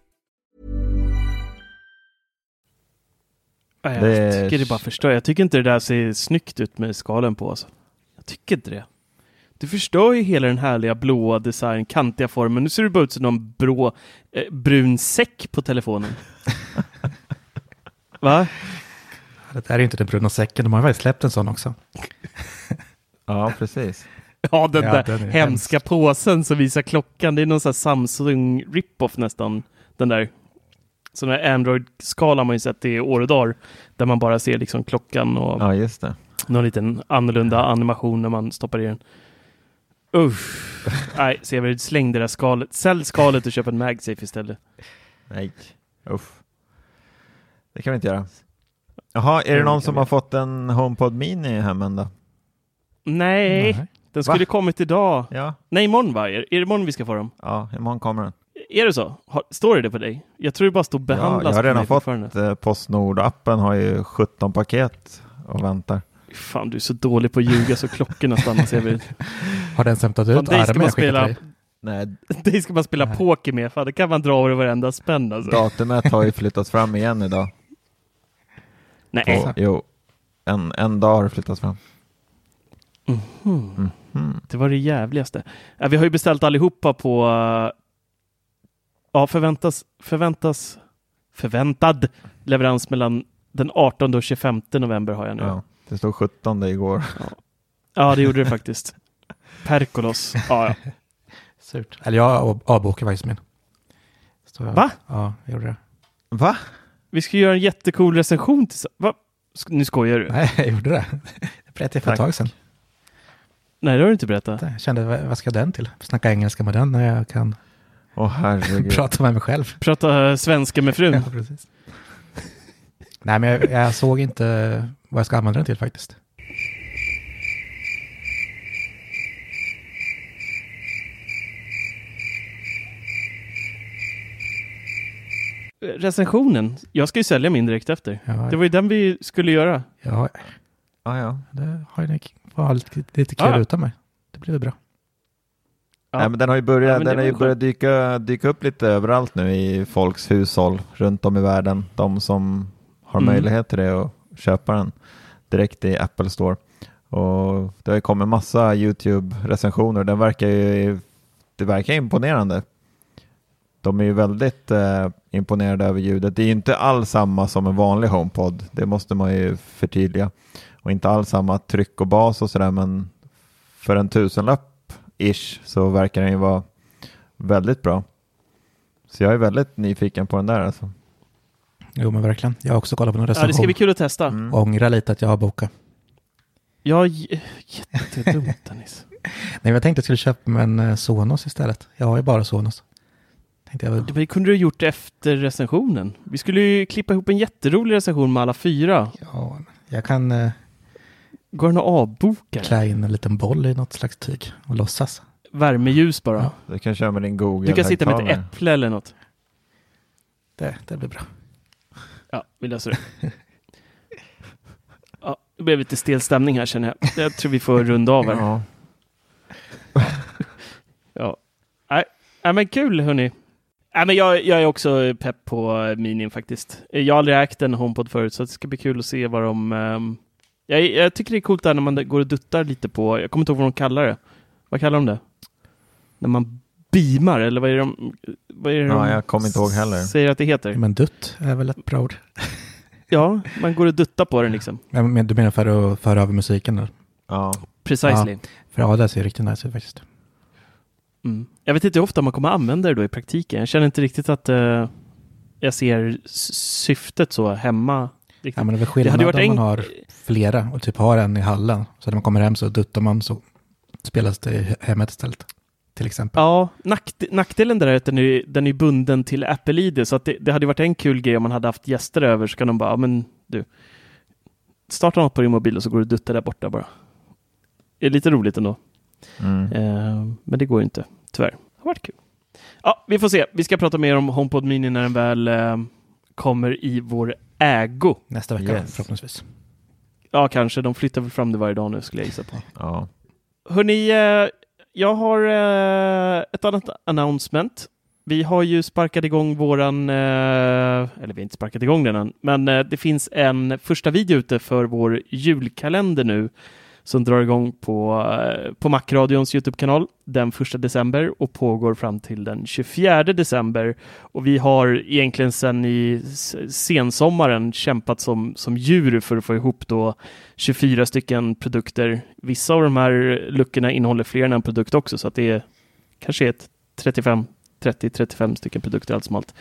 Nej, äh, Jag Det- tycker det bara förstör. Jag tycker inte det där ser snyggt ut med skalen på. Alltså. Jag tycker inte det. Du förstör ju hela den härliga blåa design, kantiga formen. Nu ser det bara ut som någon brå, eh, brun säck på telefonen. Va? Det där är ju inte den bruna säcken, de har väl släppt en sån också. Ja, precis. Ja, den Ja, där den hemska hemsk. påsen som visar klockan. Det är någon sån här Samsung rip-off nästan. Den där. Sån här Android-skala man ju sett i år och dagar. Där man bara ser liksom klockan och Ja, just det. någon liten annorlunda animation när man stoppar i den. Usch. Nej, Severud, släng det där skalet. Sälj skalet och köp en MagSafe istället. Nej, uff. Det kan vi inte göra. Jaha, är det någon som har fått en HomePod Mini hemma då? Nej, Nej. Den skulle Va? kommit idag. Ja, Nej, imorgon va? Är, det imorgon vi ska få dem? ja imorgon kommer den. Är det så? Har, står det det på dig? Jag tror det bara står Ja, behandlas jag har redan fått eh, Postnord-appen har ju 17 paket och väntar. Fan, du är så dålig på att ljuga så klockorna stannar Severin. Har den hämtat ut armen jag spela? Nej, dig ska man spela Nej. poker med, fan det kan man dra av varenda spänn alltså. datumet har ju flyttats fram igen idag. Nej. På, jo, en, en dag har det flyttats fram. Mhm. Mhm. Det var det jävligaste. Ja, vi har ju beställt allihopa på ja, förväntas, förväntas förväntad leverans mellan den 18 och 25 november har jag nu. Ja, det stod 17 igår. det gjorde det faktiskt. Perkolos. Ja, ja. Surt. Eller jag av- avbokade faktiskt min. Så jag, Va? Ja, jag gjorde det. Va? Vi ska göra en jättecool recension tillsammans. Va? Sk- Nu skojar du? Nej, jag gjorde det. Det berättade jag för ett tag sedan. Nej, det har du inte berättat. Jag kände, vad ska den till? Snacka engelska med den när jag kan herregud. prata med mig själv. Prata svenska med frun. Ja, precis. Nej, men jag, jag såg inte vad jag ska använda den till faktiskt. Recensionen. Jag ska ju sälja min direkt efter. Ja, Det var ju den vi skulle göra. ja Ja, ja. det har ju ni får ha lite, lite kul Ja. utan mig. Det blir väl bra. Ja. Nej, men den har ju Ja, börjat, den har ju börjat dyka, dyka upp lite överallt nu i folks hushåll runt om i världen. De som har Mm. möjlighet till det och köpa den direkt i Apple Store. Och det har ju kommit massa YouTube-recensioner. Den verkar ju, det verkar imponerande. De är ju väldigt eh, imponerade över ljudet. Det är ju inte alls samma som en vanlig HomePod. Det måste man ju förtydliga. Och inte alls samma tryck och bas och sådär men för en tusenlapp ish så verkar den ju vara väldigt bra. Så jag är väldigt nyfiken på den där alltså. Jo, men verkligen. Jag har också kollat på någon Ja, det ska recension. bli kul att testa. Mm. Ångrar lite att jag har bokat. Ja, jättedumt Dennis. Nej, men jag tänkte att jag skulle köpa mig en eh, Sonos istället. Jag har ju bara Sonos. Tänkte jag väl. Det kunde du ha gjort efter recensionen. Vi skulle ju klippa ihop en jätterolig recension med alla fyra. Ja, jag kan eh, Går den att avboka? klä in en liten boll i något slags tyg och låtsas. Värmeljus bara. Ja. Du kan köra med din Google Du kan sitta med ett äpple eller något. Det, det blir bra. Ja, vi löser det. Ja, det blev lite stel stämning här känner jag. Jag tror vi får runda av här. Ja. Ja. Nej, men kul hörni. Nej, men jag, jag är också pepp på Minin faktiskt. Jag har aldrig ägt en HomePod förut så det ska bli kul att se vad de... ehm, jag, jag tycker det är coolt där när man går och duttar lite på, jag kommer inte ihåg vad de kallar det. Vad kallar de det? När man beamar eller vad är det de... Vad är det Ja, de jag kommer inte ihåg heller. Säger att det heter. Men dutt är väl ett bra ord. Ja, man går och duttar på den liksom. Men, men du menar för att föra över musiken då? Ja. Precisely. För ja, det ser riktigt nice ut faktiskt. Mm. Jag vet inte hur ofta man kommer använda det då i praktiken. Jag känner inte riktigt att eh, jag ser syftet så hemma. Riktigt. Ja, men det är väl Det skillnad hade ju varit om man har flera och typ har en i hallen. Så när man kommer hem så duttar man så spelas det i hemmet istället. Till exempel. Ja, nakt nackdelen där är att den är, den är bunden till Apple ID, så att det, det hade varit en kul grej om man hade haft gäster över, så kan de bara, men du, starta något på din mobil och så går du och duttar där borta bara. Det är lite roligt ändå, Mm. eh, men det går ju inte, tyvärr. Det har varit kul. Ja, vi får se. Vi ska prata mer om HomePod Mini när den väl eh, kommer i vår ägo. Nästa vecka Yes. förhoppningsvis. Ja, kanske. De flyttar väl fram det varje dag nu, skulle jag gissa på. Ja. Hörni, eh, jag har eh, ett annat announcement. Vi har ju sparkat igång våran, eh, eller vi har inte sparkat igång den än, men eh, det finns en första video ute för vår julkalender nu som drar igång på, eh, på Macradions Youtube-kanal den 1 december och pågår fram till den 24 december. Och vi har egentligen sedan i sensommaren kämpat som, som djur för att få ihop då 24 stycken produkter. Vissa av de här luckorna innehåller fler än en produkt också, så att det är kanske är ett 35 30-35 stycken produkter allt som allt.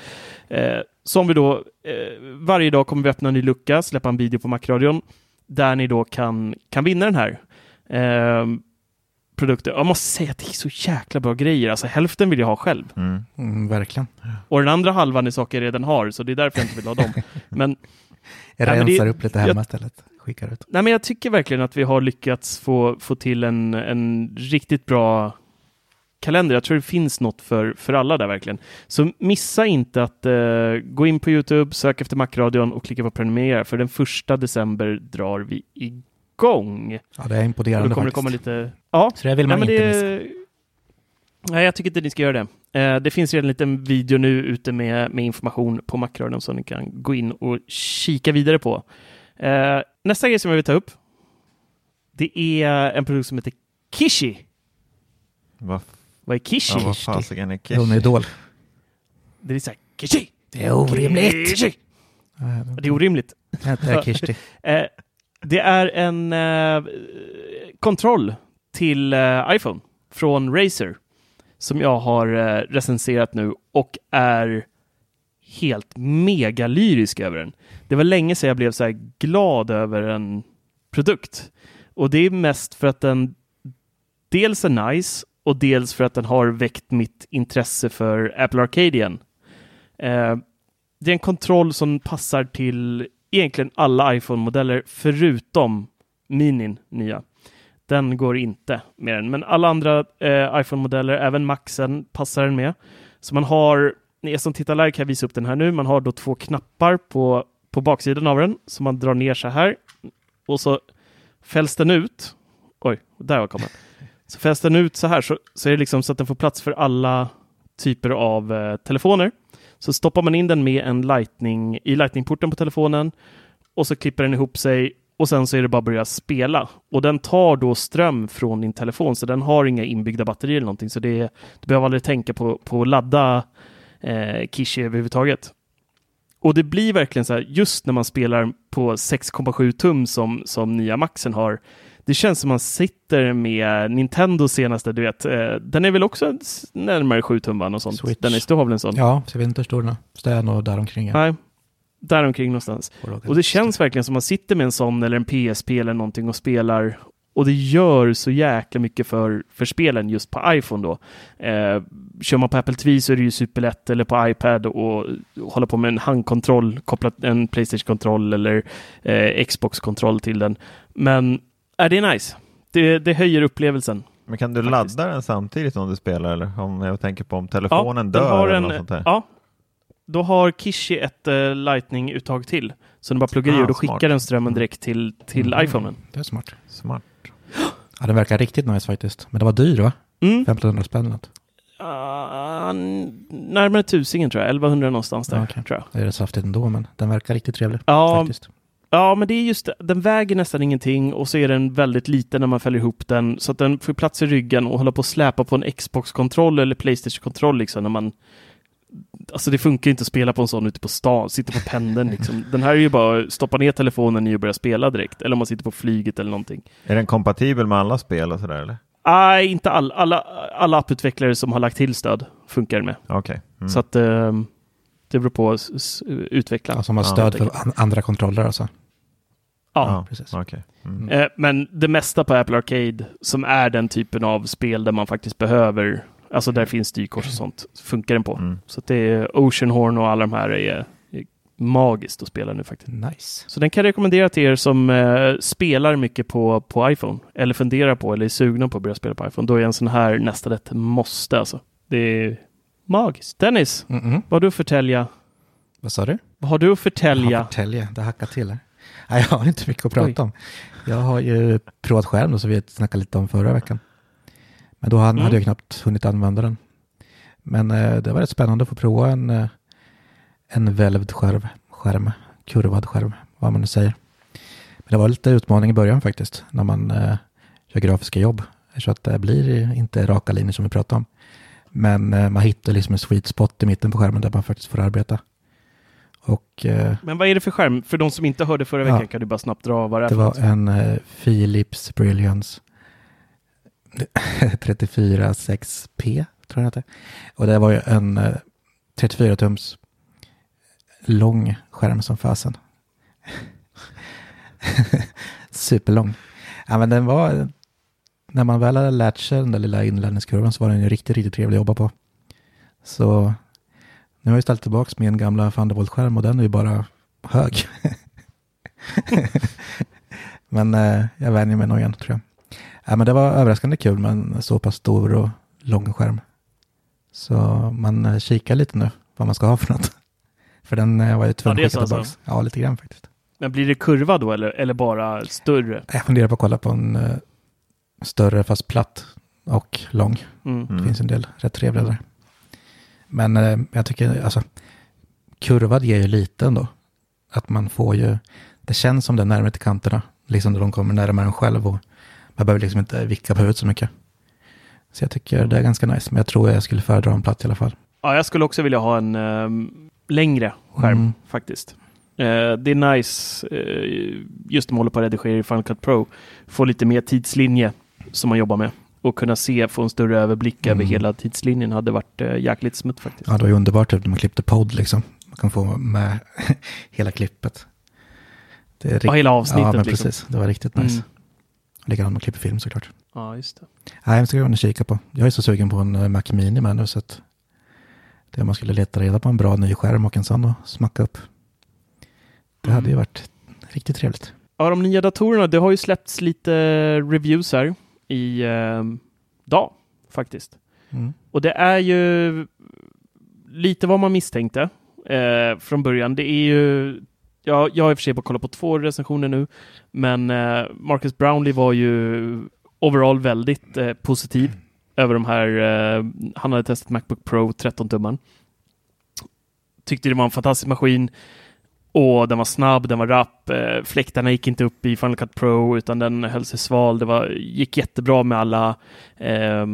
Eh, som vi då eh, varje dag kommer vi öppna en ny lucka, släppa en video på Macradion där ni då kan, kan vinna den här eh, produkten. Jag måste säga att det är så jäkla bra grejer. Alltså hälften vill jag ha själv. Mm. Mm, verkligen. Och den andra halvan är saker jag redan har, så det är därför jag inte vill ha dem. Men Jag rensar det- upp lite hemma jag- istället. skickar ut. Nej, men jag tycker verkligen att vi har lyckats få, få till en, en riktigt bra kalender. Jag tror det finns något för, för alla där verkligen. Så missa inte att eh, gå in på Youtube, sök efter Macradion och klicka på prenumerera. För den första december drar vi igång. Ja, det är Och imponerande då kommer det faktiskt. komma lite... Ja, Så det vill man Nej, inte det... missa. Nej, jag tycker inte ni ska göra det. Eh, det finns redan en liten video nu ute med, med information på Macradion som ni kan gå in och kika vidare på. Eh, nästa grej som jag vill ta upp, det är en produkt som heter Kishi. Vad Vad är Kishi? ja, vad fasiken är Hon är Kishi? idol. Det är så här, Kishi! Det är orimligt! Kishi! Det är orimligt. Det är Kirsti. Eh, det är en eh, kontroll till eh, iPhone från Razer som jag har eh, recenserat nu och är helt mega lyrisk över den. Det var länge sedan jag blev så här glad över en produkt. Och det är mest för att den dels är nice och dels för att den har väckt mitt intresse för Apple Arcade igen. Eh, det är en kontroll som passar till egentligen alla iPhone-modeller förutom Minin nya. Den går inte med den, men alla andra eh, iPhone-modeller, även Maxen, passar den med. Så man har, ni som tittar live kan jag visa upp den här nu, man har då två knappar på, på baksidan av den som man drar ner så här och så fälls den ut. Oj, där var kommer så fälls den ut så här så, så är det liksom så att den får plats för alla typer av eh, telefoner. Så stoppar man in den med en lightning i lightningporten på telefonen och så klipper den ihop sig och sen så är det bara att börja spela. Och den tar då ström från din telefon så den har inga inbyggda batterier eller någonting så det, du behöver aldrig tänka på, på att ladda eh, Kishi överhuvudtaget. Och det blir verkligen så här just när man spelar på 6,7 tum som, som nya Maxen har det känns som man sitter med Nintendo senaste, du vet. Eh, den är väl också närmare 7 tum va? Något sånt. Switch. Dennis, du har väl en sån? Ja, så jag vet inte hur stor den är. Så det är nog däromkring. Ja. Nej, däromkring någonstans. Och det känns verkligen som man sitter med en sån eller en PSP eller någonting och spelar och det gör så jäkla mycket för, för spelen just på iPhone då. Eh, kör man på Apple TV så är det ju superlätt eller på iPad och, och hålla på med en handkontroll kopplat en Playstation-kontroll eller eh, Xbox-kontroll till den. Men är det är nice. Det, det höjer upplevelsen. Men kan du Faktiskt. ladda den samtidigt om du spelar eller? Om jag tänker på om telefonen den dör har eller en, något sånt där. Ja, då har Kishi ett uh, Lightning-uttag till. Så den bara pluggar i Ah, och då smart. skickar den strömmen direkt till, till Mm. iPhonen. Det är smart. Smart. Ja, den verkar riktigt nice faktiskt. Men det var dyr va? Mm. 1500 spänn eller något. Uh, närmare tusingen tror jag, 1100 någonstans där. Ja, okej. tror jag. Det är rätt saftigt ändå, men den verkar riktigt trevlig. Ja, faktiskt. Ja, men det är just. Den väger nästan ingenting och så är den väldigt liten när man fäller ihop den så att den får plats i ryggen och hålla på att släpa på en Xbox-kontroll eller Playstation-kontroll liksom när man Alltså det funkar inte att spela på en sån ute på stan, sitter på pendeln liksom. Den här är ju bara att stoppa ner telefonen i och börja spela direkt. Eller om man sitter på flyget eller någonting. Är den kompatibel med alla spel och sådär eller? Nej, inte all, alla, alla apputvecklare som har lagt till stöd funkar med. Okej. Mm. Så att eh, det beror på utvecklaren. Alltså man har Ja, stöd helt för an- andra kontroller alltså. Ja. precis. Okej. Mm. Mm. Eh, men det mesta på Apple Arcade som är den typen av spel där man faktiskt behöver, alltså där finns styrkors och sånt, funkar den på. Mm. Så att det är Oceanhorn och alla de här är, är magiskt att spela nu faktiskt. Nice. Så den kan jag rekommendera till er som eh, spelar mycket på, på iPhone eller funderar på eller är sugna på att börja spela på iPhone. Då är en sån här nästan ett måste alltså. Det är magiskt. Dennis, Mm-mm. vad har du att förtälja? Vad sa du? Vad har du att förtälja? Ja, förtälja. Det hackar till här. Nej, jag har inte mycket att prata Oj. om. Jag har ju provat skärm som vi snackade lite om förra veckan. Men då hade, Mm. jag knappt hunnit använda den. Men eh, det var rätt spännande att få prova en, eh, en välvd skärm, skärm, kurvad skärm, vad man nu säger. Men det var lite utmaning i början faktiskt, när man eh, gör grafiska jobb. Så att det blir inte raka linjer som vi pratade om. Men eh, man hittar liksom en sweet spot i mitten på skärmen där man faktiskt får arbeta. Och eh, Men vad är det för skärm? För de som inte hörde förra Ja. veckan kan du bara snabbt dra vad det är Det var en eh, Philips Brilliance 346P, tror jag det hette. Och det var ju en eh, 34-tums lång skärm som fasen. Superlång. Ja, men den var, när man väl hade lärt sig den där lilla inlärningskurvan så var den ju riktigt, riktigt trevlig att jobba på. Så nu har jag ställt tillbaka min gamla Thunderbolt-skärm och den är ju bara hög. Men eh, jag vänjer mig nog igen tror jag. Ja, men det var överraskande kul med en så pass stor och lång skärm. Så man eh, kikar lite nu vad man ska ha för något. För den eh, var ju tvungen Ja, att skicka tillbaka. alltså? Ja, lite grann faktiskt. Men blir det kurva då eller, eller bara större? Jag funderar på att kolla på en eh, större fast platt och lång. Mm. Det finns en del rätt trevliga där. Men eh, jag tycker, alltså, kurvad ger ju lite ändå. Att man får ju, det känns som det är närmare till kanterna. Liksom när de kommer närmare en själv och man behöver liksom inte vicka på huvudet så mycket. Så jag tycker det är ganska nice, men jag tror jag skulle föredra en platt i alla fall. Ja, jag skulle också vilja ha en ehm, längre skärm Mm. faktiskt. Eh, det är nice, eh, just när man håller på att redigera i Final Cut Pro, få lite mer tidslinje som man jobbar med och kunna se, få en större överblick över Mm. hela tidslinjen hade varit eh, jäkligt smutt faktiskt. Ja, det var ju underbart typ när man klippte podd liksom. Man kan få med hela klippet. Det är Ja, rikt- hela avsnittet Ja, men liksom. precis. Det var riktigt nice. Mm. Likadant med klipp film såklart. Ja, just det. Nej, jag ska och kika på. Jag är så sugen på en eh, Mac Mini med nu så att det man skulle leta reda på en bra ny skärm och en sån och smacka upp. Det hade ju Mm. varit riktigt trevligt. Ja, de nya datorerna, det har ju släppts lite reviews här i eh, dag faktiskt. Mm. Och det är ju lite vad man misstänkte eh, från början. Det är ju, ja, jag har i och för sig bara kollat på två recensioner nu, men eh, Marcus Brownlee var ju overall väldigt eh, positiv över de här, eh, han hade testat Macbook Pro 13-tumman. Tyckte det var en fantastisk maskin och den var snabb, den var rapp, eh, fläktarna gick inte upp i Final Cut Pro utan den höll sig sval. Det var, gick jättebra med alla eh,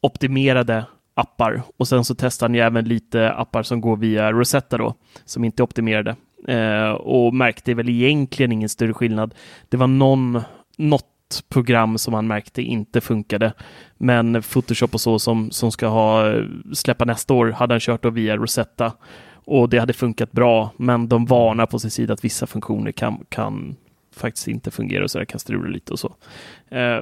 optimerade appar. Och sen så testade han ju även lite appar som går via Rosetta då, som inte är optimerade. Eh, och märkte väl egentligen ingen större skillnad. Det var någon, något program som han märkte inte funkade, men Photoshop och så som, som ska ha släppa nästa år hade han kört då via Rosetta och det hade funkat bra, men de varnar på sin sida att vissa funktioner kan, kan faktiskt inte fungera och så där kan strula lite och så. Eh,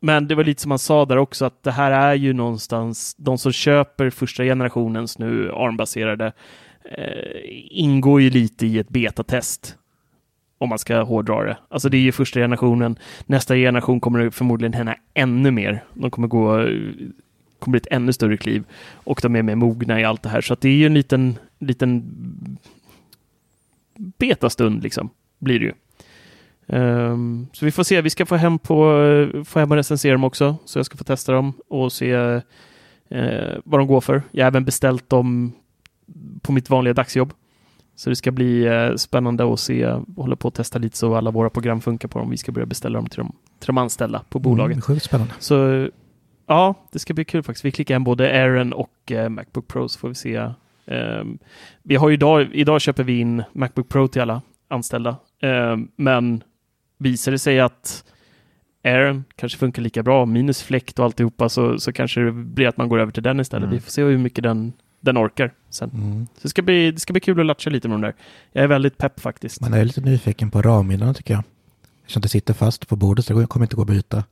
men det var lite som man sa där också att det här är ju någonstans, de som köper första generationens nu ARM-baserade eh, ingår ju lite i ett betatest. Om man ska hårdra det. Alltså det är ju första generationen. Nästa generation kommer det förmodligen hända ännu mer. De kommer gå eh, kommer bli ett ännu större kliv och de är mer mogna i allt det här. Så det är ju en liten, liten betastund liksom, blir det ju. Ehm, så vi får se, vi ska få hem, på, få hem och recensera dem också, så jag ska få testa dem och se eh, vad de går för. Jag har även beställt dem på mitt vanliga dagsjobb. Så det ska bli eh, spännande att se, hålla på och testa lite så alla våra program funkar på dem. Vi ska börja beställa dem till de, till de anställda på bolaget. Mm, sjukt spännande. Så ja, det ska bli kul faktiskt. Vi klickar hem både Airen och eh, Macbook Pro så får vi se. Ehm, vi har idag, idag köper vi in Macbook Pro till alla anställda. Ehm, men visar det sig att Airen kanske funkar lika bra, minus fläkt och alltihopa, så, så kanske det blir att man går över till den istället. Mm. Vi får se hur mycket den, den orkar sen. Mm. Så det ska, bli, det ska bli kul att latcha lite med de där. Jag är väldigt pepp faktiskt. Man är lite nyfiken på ramminnena tycker jag. Eftersom det sitter fast på bordet så det kommer inte gå att byta.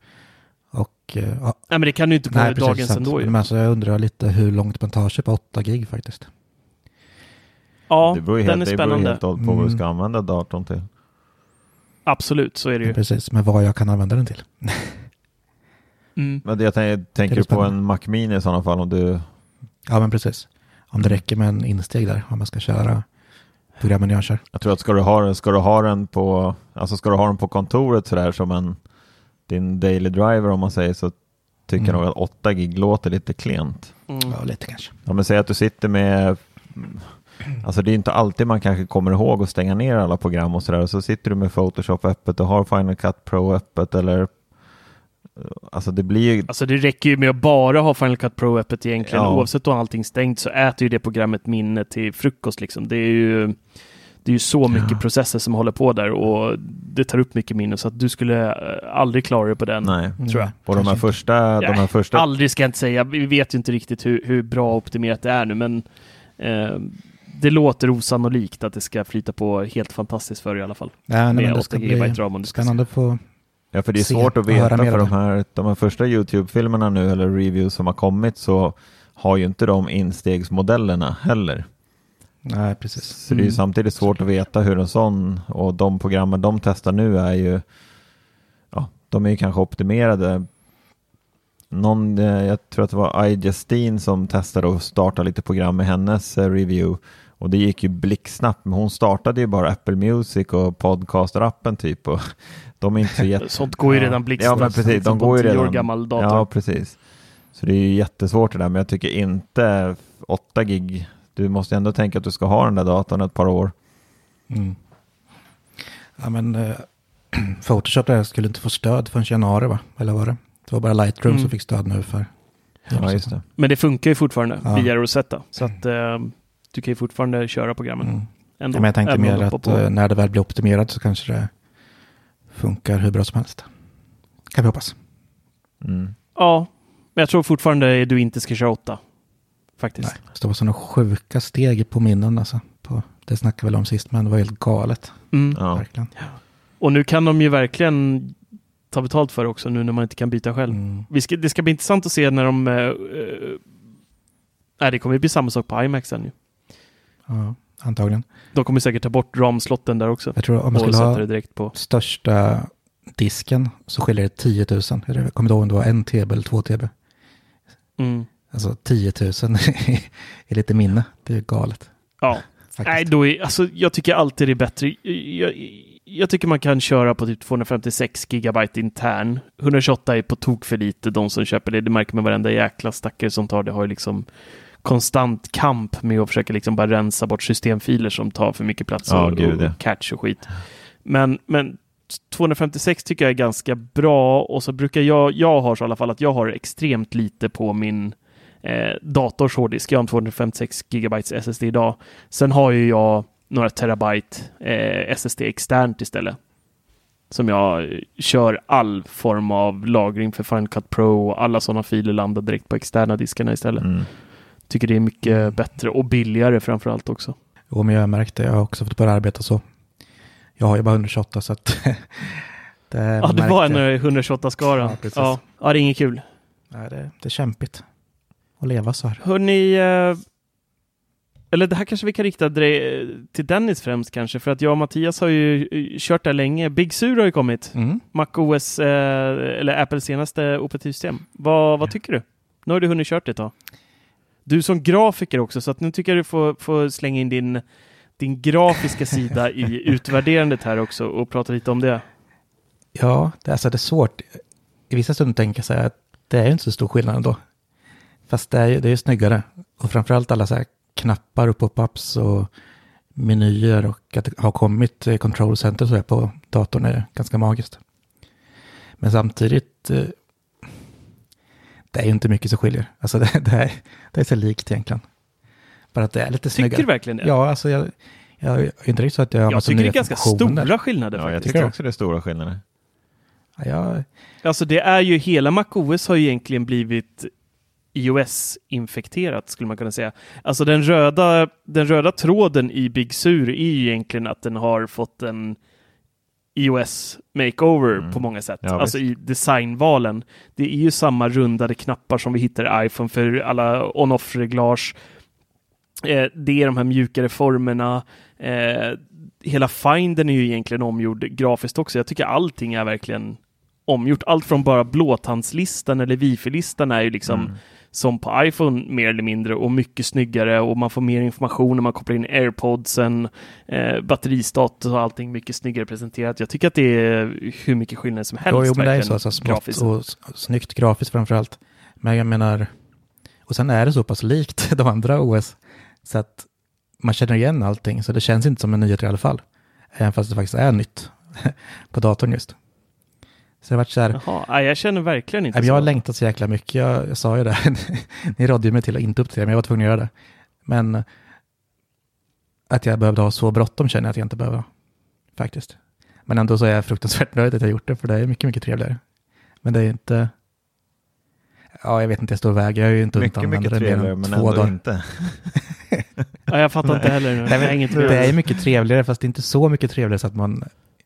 Och, eh, ja, Nej, men det kan du inte på nej, dagens ändå ju. Men alltså, jag undrar lite hur långt man tar sig på 8 gig faktiskt. Ja, det beror ju den helt, är det beror spännande. helt och på vad du Mm. ska använda datorn till. Absolut, så är det ju. Precis, men vad jag kan använda den till. Mm. Men det jag tänker, tänker på spännande. en Mac Mini i sådana fall om du Ja, men precis. Om det räcker med en insteg där, om man ska köra programmen jag kör. Jag tror att ska du ha den, ska du ha den på, alltså ska du ha den på kontoret sådär som en, din daily driver om man säger så tycker jag Mm. nog att 8 gig låter lite klent. Mm. Ja, lite kanske. Ja men säg att du sitter med, alltså det är inte alltid man kanske kommer ihåg att stänga ner alla program och sådär så sitter du med Photoshop öppet och har Final Cut Pro öppet eller Alltså det blir ju, Alltså det räcker ju med att bara ha Final Cut Pro öppet egentligen. Ja. Oavsett om allting stängt så äter ju det programmet minne till frukost liksom. Det är ju, det är ju så mycket Ja. processer som håller på där och det tar upp mycket minne så att du skulle eh, aldrig klara dig på den. nej. Tror jag. Och de här första, de här Nej, första Aldrig ska jag inte säga. Vi vet ju inte riktigt hur, hur bra optimerat det är nu men eh, det låter osannolikt att det ska flyta på helt fantastiskt för i alla fall. Ja, nej, med men det 8 ska GB bli ram om du ska spännande få Ja, för det är se svårt att veta för om de här, de här första YouTube-filmerna nu eller reviews som har kommit så har ju inte de instegsmodellerna heller. Nej, precis. Så det är ju samtidigt svårt att veta hur en sån och de programmen de testar nu är ju de är ju kanske optimerade. Någon, eh, jag tror att det var Steen som testade att starta lite program med hennes eh, review och det gick ju blixtsnabbt, men hon startade ju bara Apple Music och podcaster-appen typ och de är inte så jätte... Sånt går ju redan blixtsnabbt. Ja, men precis, de går ju År redan... gammal dator. Ja, precis. Så det är ju jättesvårt det där, men jag tycker inte 8 gig. Du måste ändå tänka att du ska ha den där datorn ett par år. Mm. Ja, men eh, Photoshop där skulle inte få stöd förrän januari, va? Eller var det? Det var bara Lightroom Mm. som fick stöd nu för... Ja, just det. Men det funkar ju fortfarande Ja. via Rosetta. Så att eh, du kan ju fortfarande köra programmen. Mm. Ändå, Ja, men jag tänkte mer att på. eh, när det väl blir optimerat så kanske det funkar hur bra som helst. Kan vi hoppas. Mm. Ja, men jag tror fortfarande du inte ska köra 8. Faktiskt. Nej, det var sådana sjuka steg på minnen alltså. På, det snackade vi väl om sist, men det var helt galet. Mm. Ja. Verkligen. Och nu kan de ju verkligen ta betalt för det också nu när man inte kan byta själv. Mm. Vi ska, det ska bli intressant att se när de... eh, nej, det kommer ju bli samma sak på iMac sen ju. Ja, antagligen. De kommer säkert ta bort ramslotten där också. Jag tror om man skulle ha det direkt på. största disken så skiljer det 10 000. Jag kommer inte ihåg om det var en TB eller två TB. Mm. Alltså 10 000 är lite minne. Det är galet. Ja. Faktiskt. Nej, då är, alltså, jag tycker alltid det är bättre. Jag, jag tycker man kan köra på typ 256 gigabyte intern. 128 är på tok för lite, de som köper det. Det märker man varenda jäkla stackare som tar det har ju liksom konstant kamp med att försöka liksom bara rensa bort systemfiler som tar för mycket plats Ja, och, gud, och catch och skit. Men, men 256 tycker jag är ganska bra och så brukar jag, jag har så i alla fall att jag har extremt lite på min eh, dators hårddisk. Jag har en 256 gigabytes SSD idag. Sen har ju jag några terabyte eh, SSD externt istället. Som jag kör all form av lagring för Final Cut Pro och alla sådana filer landar direkt på externa diskarna istället. Mm. Tycker det är mycket bättre och billigare framför allt också. Jo, men jag har märkt det. Jag har också fått börja arbeta så. Jag har ju bara 128 så att det Ja, det var en märkte jag. eh, 128-skara. Ja, ja. det är inget kul. Nej, det, det är kämpigt att leva så här. Hörni, eh, eller det här kanske vi kan rikta dre- till Dennis främst kanske, för att jag och Mattias har ju eh, kört där länge. Big Sur har ju kommit. Mm. Mac OS, eh, eller Apples senaste operativsystem. Vad, vad tycker du? Nu har du hunnit kört det ett tag. Du som grafiker också, så att nu tycker jag du får, får slänga in din, din grafiska sida i utvärderandet här också och prata lite om det. Ja, det, alltså det är svårt. I vissa stunder tänker jag så här att det är inte så stor skillnad ändå. Fast det är ju det är ju snyggare. Och framförallt alla så här knappar och pop-ups och menyer och att det har kommit eh, control center så här på datorn är ganska magiskt. Men samtidigt, eh, det är ju inte mycket som skiljer. Alltså det, det, är, det är så likt egentligen. Bara att det är lite Tycker snyggare. du verkligen det? Ja, alltså jag, jag är inte riktigt så att jag har jag tycker det är ganska funktioner. stora skillnader. Ja, jag faktiskt. Tycker tycker också det är stora skillnader. Ja, jag, Alltså det är ju hela MacOS har ju egentligen blivit iOS-infekterat skulle man kunna säga. Alltså den röda, den röda tråden i Big Sur är ju egentligen att den har fått en iOS makeover Mm. på många sätt. Ja, alltså i designvalen. Det är ju samma rundade knappar som vi hittar i iPhone för alla on-off-reglage. Eh, det är de här mjukare formerna. Eh, hela findern är ju egentligen omgjord grafiskt också. Jag tycker allting är verkligen omgjort. Allt från bara blåtandslistan eller wifi-listan är ju liksom Mm. Som på iPhone mer eller mindre och mycket snyggare och man får mer information när man kopplar in airpodsen, eh, batteristatus och allting mycket snyggare presenterat. Jag tycker att det är hur mycket skillnad som helst. Jo, jo men det är så, alltså, grafiskt. och snyggt grafiskt framför allt. Men jag menar, och sen är det så pass likt de andra OS, så att man känner igen allting, så det känns inte som en nyhet i alla fall. Även fast det faktiskt är nytt på datorn just. Så det har varit så här, Jaha, jag känner verkligen inte Nej, men jag har så. längtat så jäkla mycket, jag, jag sa ju det, ni rådde ju mig till att inte uppdatera, men jag var tvungen att göra det. Men att jag behövde ha så bråttom känner jag att jag inte behöver faktiskt. Men ändå så är jag fruktansvärt nöjd att jag gjort det, för det är mycket, mycket trevligare. Men det är inte, ja jag vet inte, jag står och väger, jag har ju inte hunnit Mycket, använda mycket det mer trevligare, än men två ändå dagar. inte. Ja, jag fattar inte heller. nu. Nej, Jag men, inget det är mycket trevligare, fast det är inte så mycket trevligare så att man,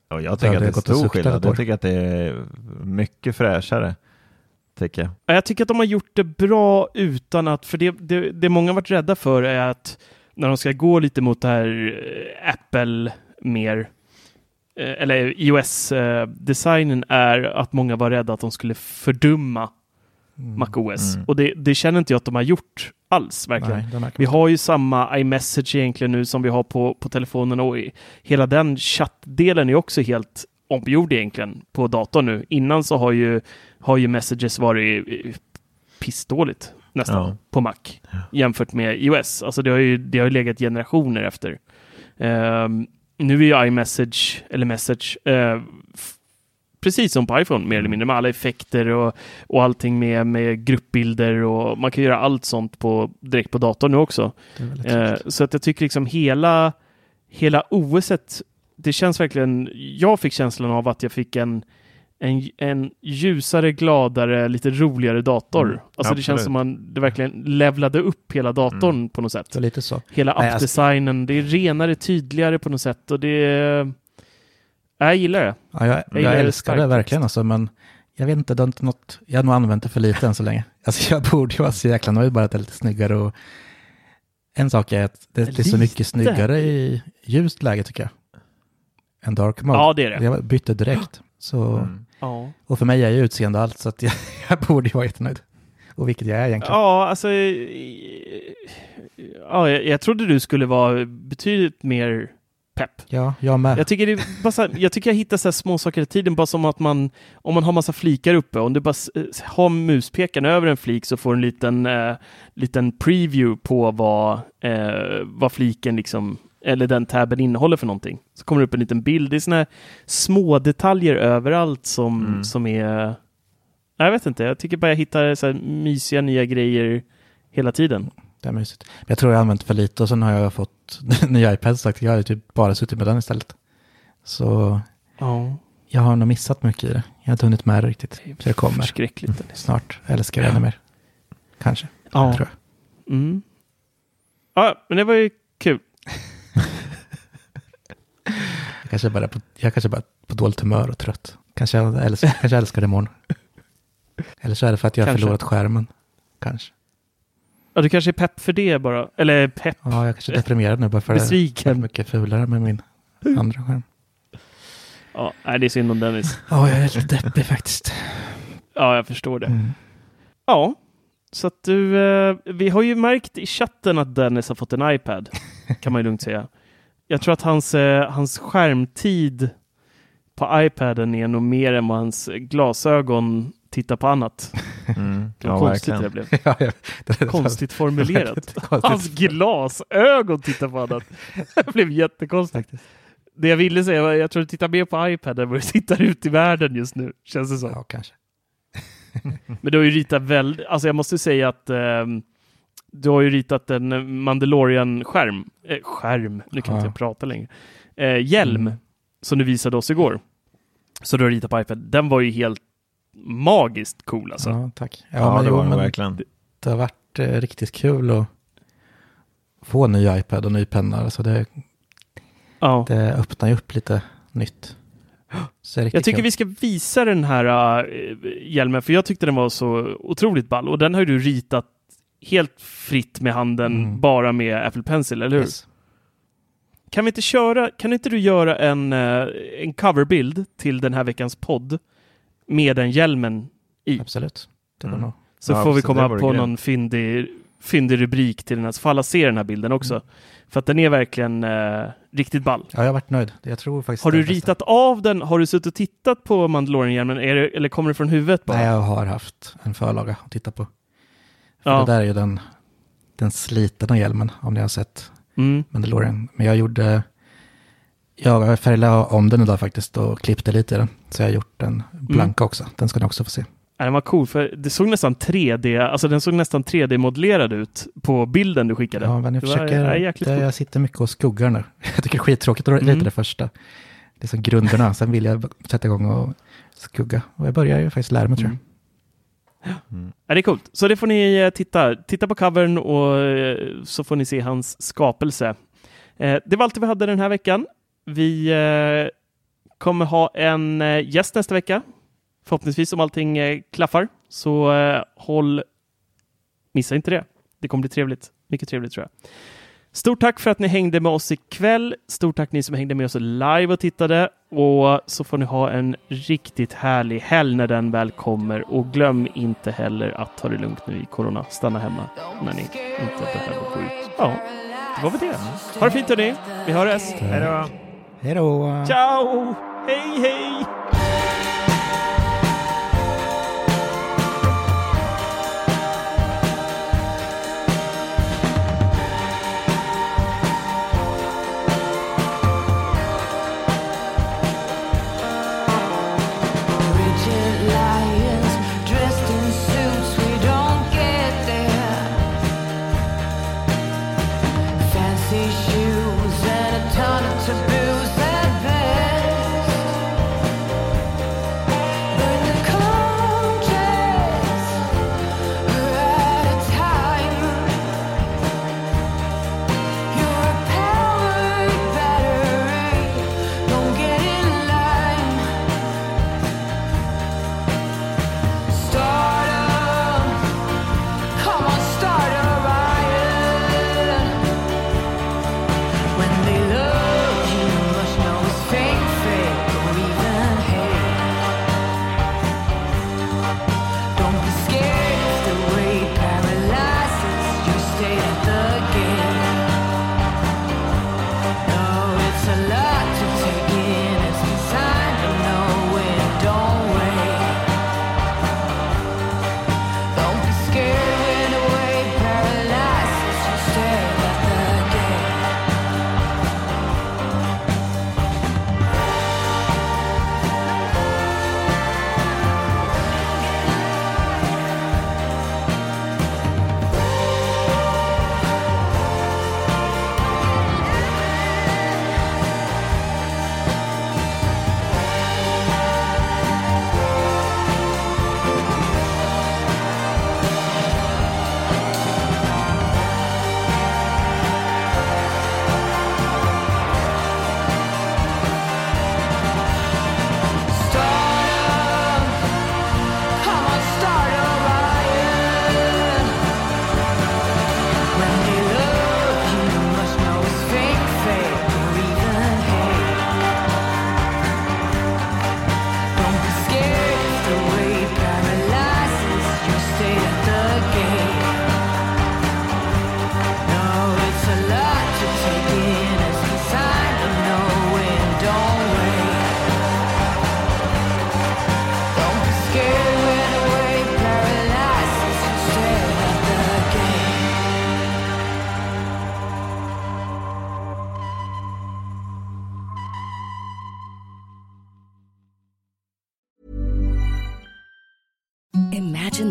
Och jag Ja, tycker att det är stor skillnad. Jag tycker att det är mycket fräschare. Tycker jag. Ja, Jag tycker att de har gjort det bra utan att, för det, det, det många har varit rädda för är att när de ska gå lite mot det här eh, Apple mer, eh, eller iOS-designen är att många var rädda att de skulle fördumma Mm. MacOS. Mm. Och det, det känner inte jag att de har gjort alls, verkligen. Nej, Vi har ju samma iMessage egentligen nu som vi har på, på telefonen och i- hela den chattdelen är också helt omgjord egentligen på datorn nu. Innan så har ju, har ju Messages varit eh, pissdåligt nästan Ja. på Mac jämfört med iOS. Alltså det har ju, det har ju legat generationer efter. Ehm, nu är ju iMessage, eller Message, f- precis som på iPhone mer eller mindre med alla effekter och, och allting med, med gruppbilder och man kan göra allt sånt på, direkt på datorn nu också. Eh, så att jag tycker liksom hela, hela OSet, det känns verkligen, jag fick känslan av att jag fick en, en, en ljusare, gladare, lite roligare dator. Mm, alltså det känns absolut. som man det verkligen levlade upp hela datorn på något sätt. Lite så. Hela appdesignen, det är renare, tydligare på något sätt och det är... Jag gillar det. Ja, jag, Jag jag, älskar det starkt verkligen alltså, men jag vet inte, det inte något, jag har nog använt det för lite än så länge. Alltså jag borde ju vara så jäkla nöjd bara att det är lite snyggare och en sak är att det, det är så mycket snyggare i ljust läge tycker jag. Än dark mode. Ja, det är det. Jag bytte direkt. Så, Mm. Ja, Och för mig är ju utseende allt, så att jag, jag borde ju vara jättenöjd. Och vilket jag är egentligen. ja alltså... Ja, jag, jag trodde du skulle vara betydligt mer pepp. Ja, jag med. Jag tycker, det bara så här, jag tycker jag hittar så här små saker i tiden, bara som att man, om man har massa flikar uppe, om du bara s- har muspekaren över en flik så får du en liten, eh, liten preview på vad, eh, vad fliken liksom, eller den tabben innehåller för någonting. Så kommer det upp en liten bild. Det är såna här små detaljer överallt som, Mm. som är, jag vet inte, jag tycker bara jag hittar så här mysiga nya grejer hela tiden. Det är mysigt. Men jag tror jag har använt för lite och sen har jag fått nya iPads sagt. Jag har typ bara suttit med den istället. Så Ja, jag har nog missat mycket i det. Jag har inte hunnit med det riktigt. Så jag kommer förskräckligt. snart. Älskar det ännu mer. Kanske, Ja. tror jag. Mm. Ja, men det var ju kul. Jag kanske bara på, jag kanske bara på dåligt humör och trött. Kanske jag älskar, kanske jag älskar det imorgon. Eller så är det för att jag har förlorat skärmen. Kanske. Ja, du kanske är pepp för det bara. Eller pepp. Ja, jag kanske är deprimerad nu bara för det Besviken. är mycket fulare med min andra skärm. Ja, nej, det är synd om Dennis. Ja, jag är lite deppig faktiskt. Ja, jag förstår det. Mm. Ja, så att du, eh, vi har ju märkt i chatten att Dennis har fått en iPad, kan man ju lugnt säga. Jag tror att hans, eh, hans skärmtid på iPaden är nog mer än vad hans glasögon tittar på annat. Mm. Det var Ja, konstigt verkligen. det blev. Ja, jag- det Konstigt formulerat. Konstigt. Hans glasögon tittar på annat. Det blev jättekonstigt. Faktiskt. Det jag ville säga var jag tror du tittar mer på iPad än vad du tittar ut i världen just nu. Känns det som. Ja, kanske. Men du har ju ritat väldigt, alltså jag måste säga att ehm, du har ju ritat en Mandalorian-skärm, eh, skärm, nu kan Ja. inte jag prata längre, eh, hjälm Mm. som du visade oss igår. Så du har ritat på iPad. Den var ju helt magiskt cool alltså. Ja, tack. Ja, Ja, men, det jo, var men verkligen. det har varit eh, riktigt kul att få en ny iPad och ny penna. Alltså det, Ja. det öppnar ju upp lite nytt. Jag tycker kul. vi ska visa den här äh, hjälmen, för jag tyckte den var så otroligt ball. Och den har ju du ritat helt fritt med handen, Mm. bara med Apple Pencil, eller hur? Yes. Kan vi inte köra, kan inte du göra en, eh, en coverbild till den här veckans podd med den hjälmen i? Absolut. Det Mm. nog. Så Ja, får vi komma på grymt. någon fyndig, fyndig rubrik till den här, så får alla se den här bilden också. Mm. För att den är verkligen eh, riktigt ball. Ja, jag har varit nöjd. Jag tror faktiskt Har du är bästa. ritat av den? Har du suttit och tittat på Mandalorian-hjälmen? Eller kommer det från huvudet bara? Nej, jag har haft en förlaga att titta på. För Ja. det där är ju den, den slitna hjälmen, om ni har sett Mm. Mandalorian. Men jag gjorde, jag färglade om den idag faktiskt och klippte lite i den. Så jag har gjort den blanka också. Den ska ni också få se. Ja, Den var cool, för det såg nästan 3D, alltså den såg nästan 3D-modellerad ut på bilden du skickade. Ja, men jag Det var- försöker, ja, jäkligt det, jag sitter mycket och skuggar nu. Jag tycker det är skittråkigt att Mm. rita det första. Det är som grunderna, sen vill jag sätta igång och skugga. Och jag börjar ju faktiskt lära mig tror jag. Mm. Ja, det är coolt. Så det får ni eh, titta. Titta på covern och eh, så får ni se hans skapelse. Eh, Det var allt vi hade den här veckan. Vi eh, kommer ha en eh, gäst nästa vecka. Förhoppningsvis om allting eh, klaffar. Så håll... Missa inte det. Det kommer bli trevligt. Mycket trevligt tror jag. Stort tack för att ni hängde med oss ikväll. Stort tack ni som hängde med oss live och tittade. Och så får ni ha en riktigt härlig helg när den väl kommer. Och glöm inte heller att ta det lugnt nu i corona. Stanna hemma när ni inte behöver gå ut. Ja, det var väl det. Ha det fint hörni. Vi hörs. Hej då! Hej då! Ciao! Hej hej!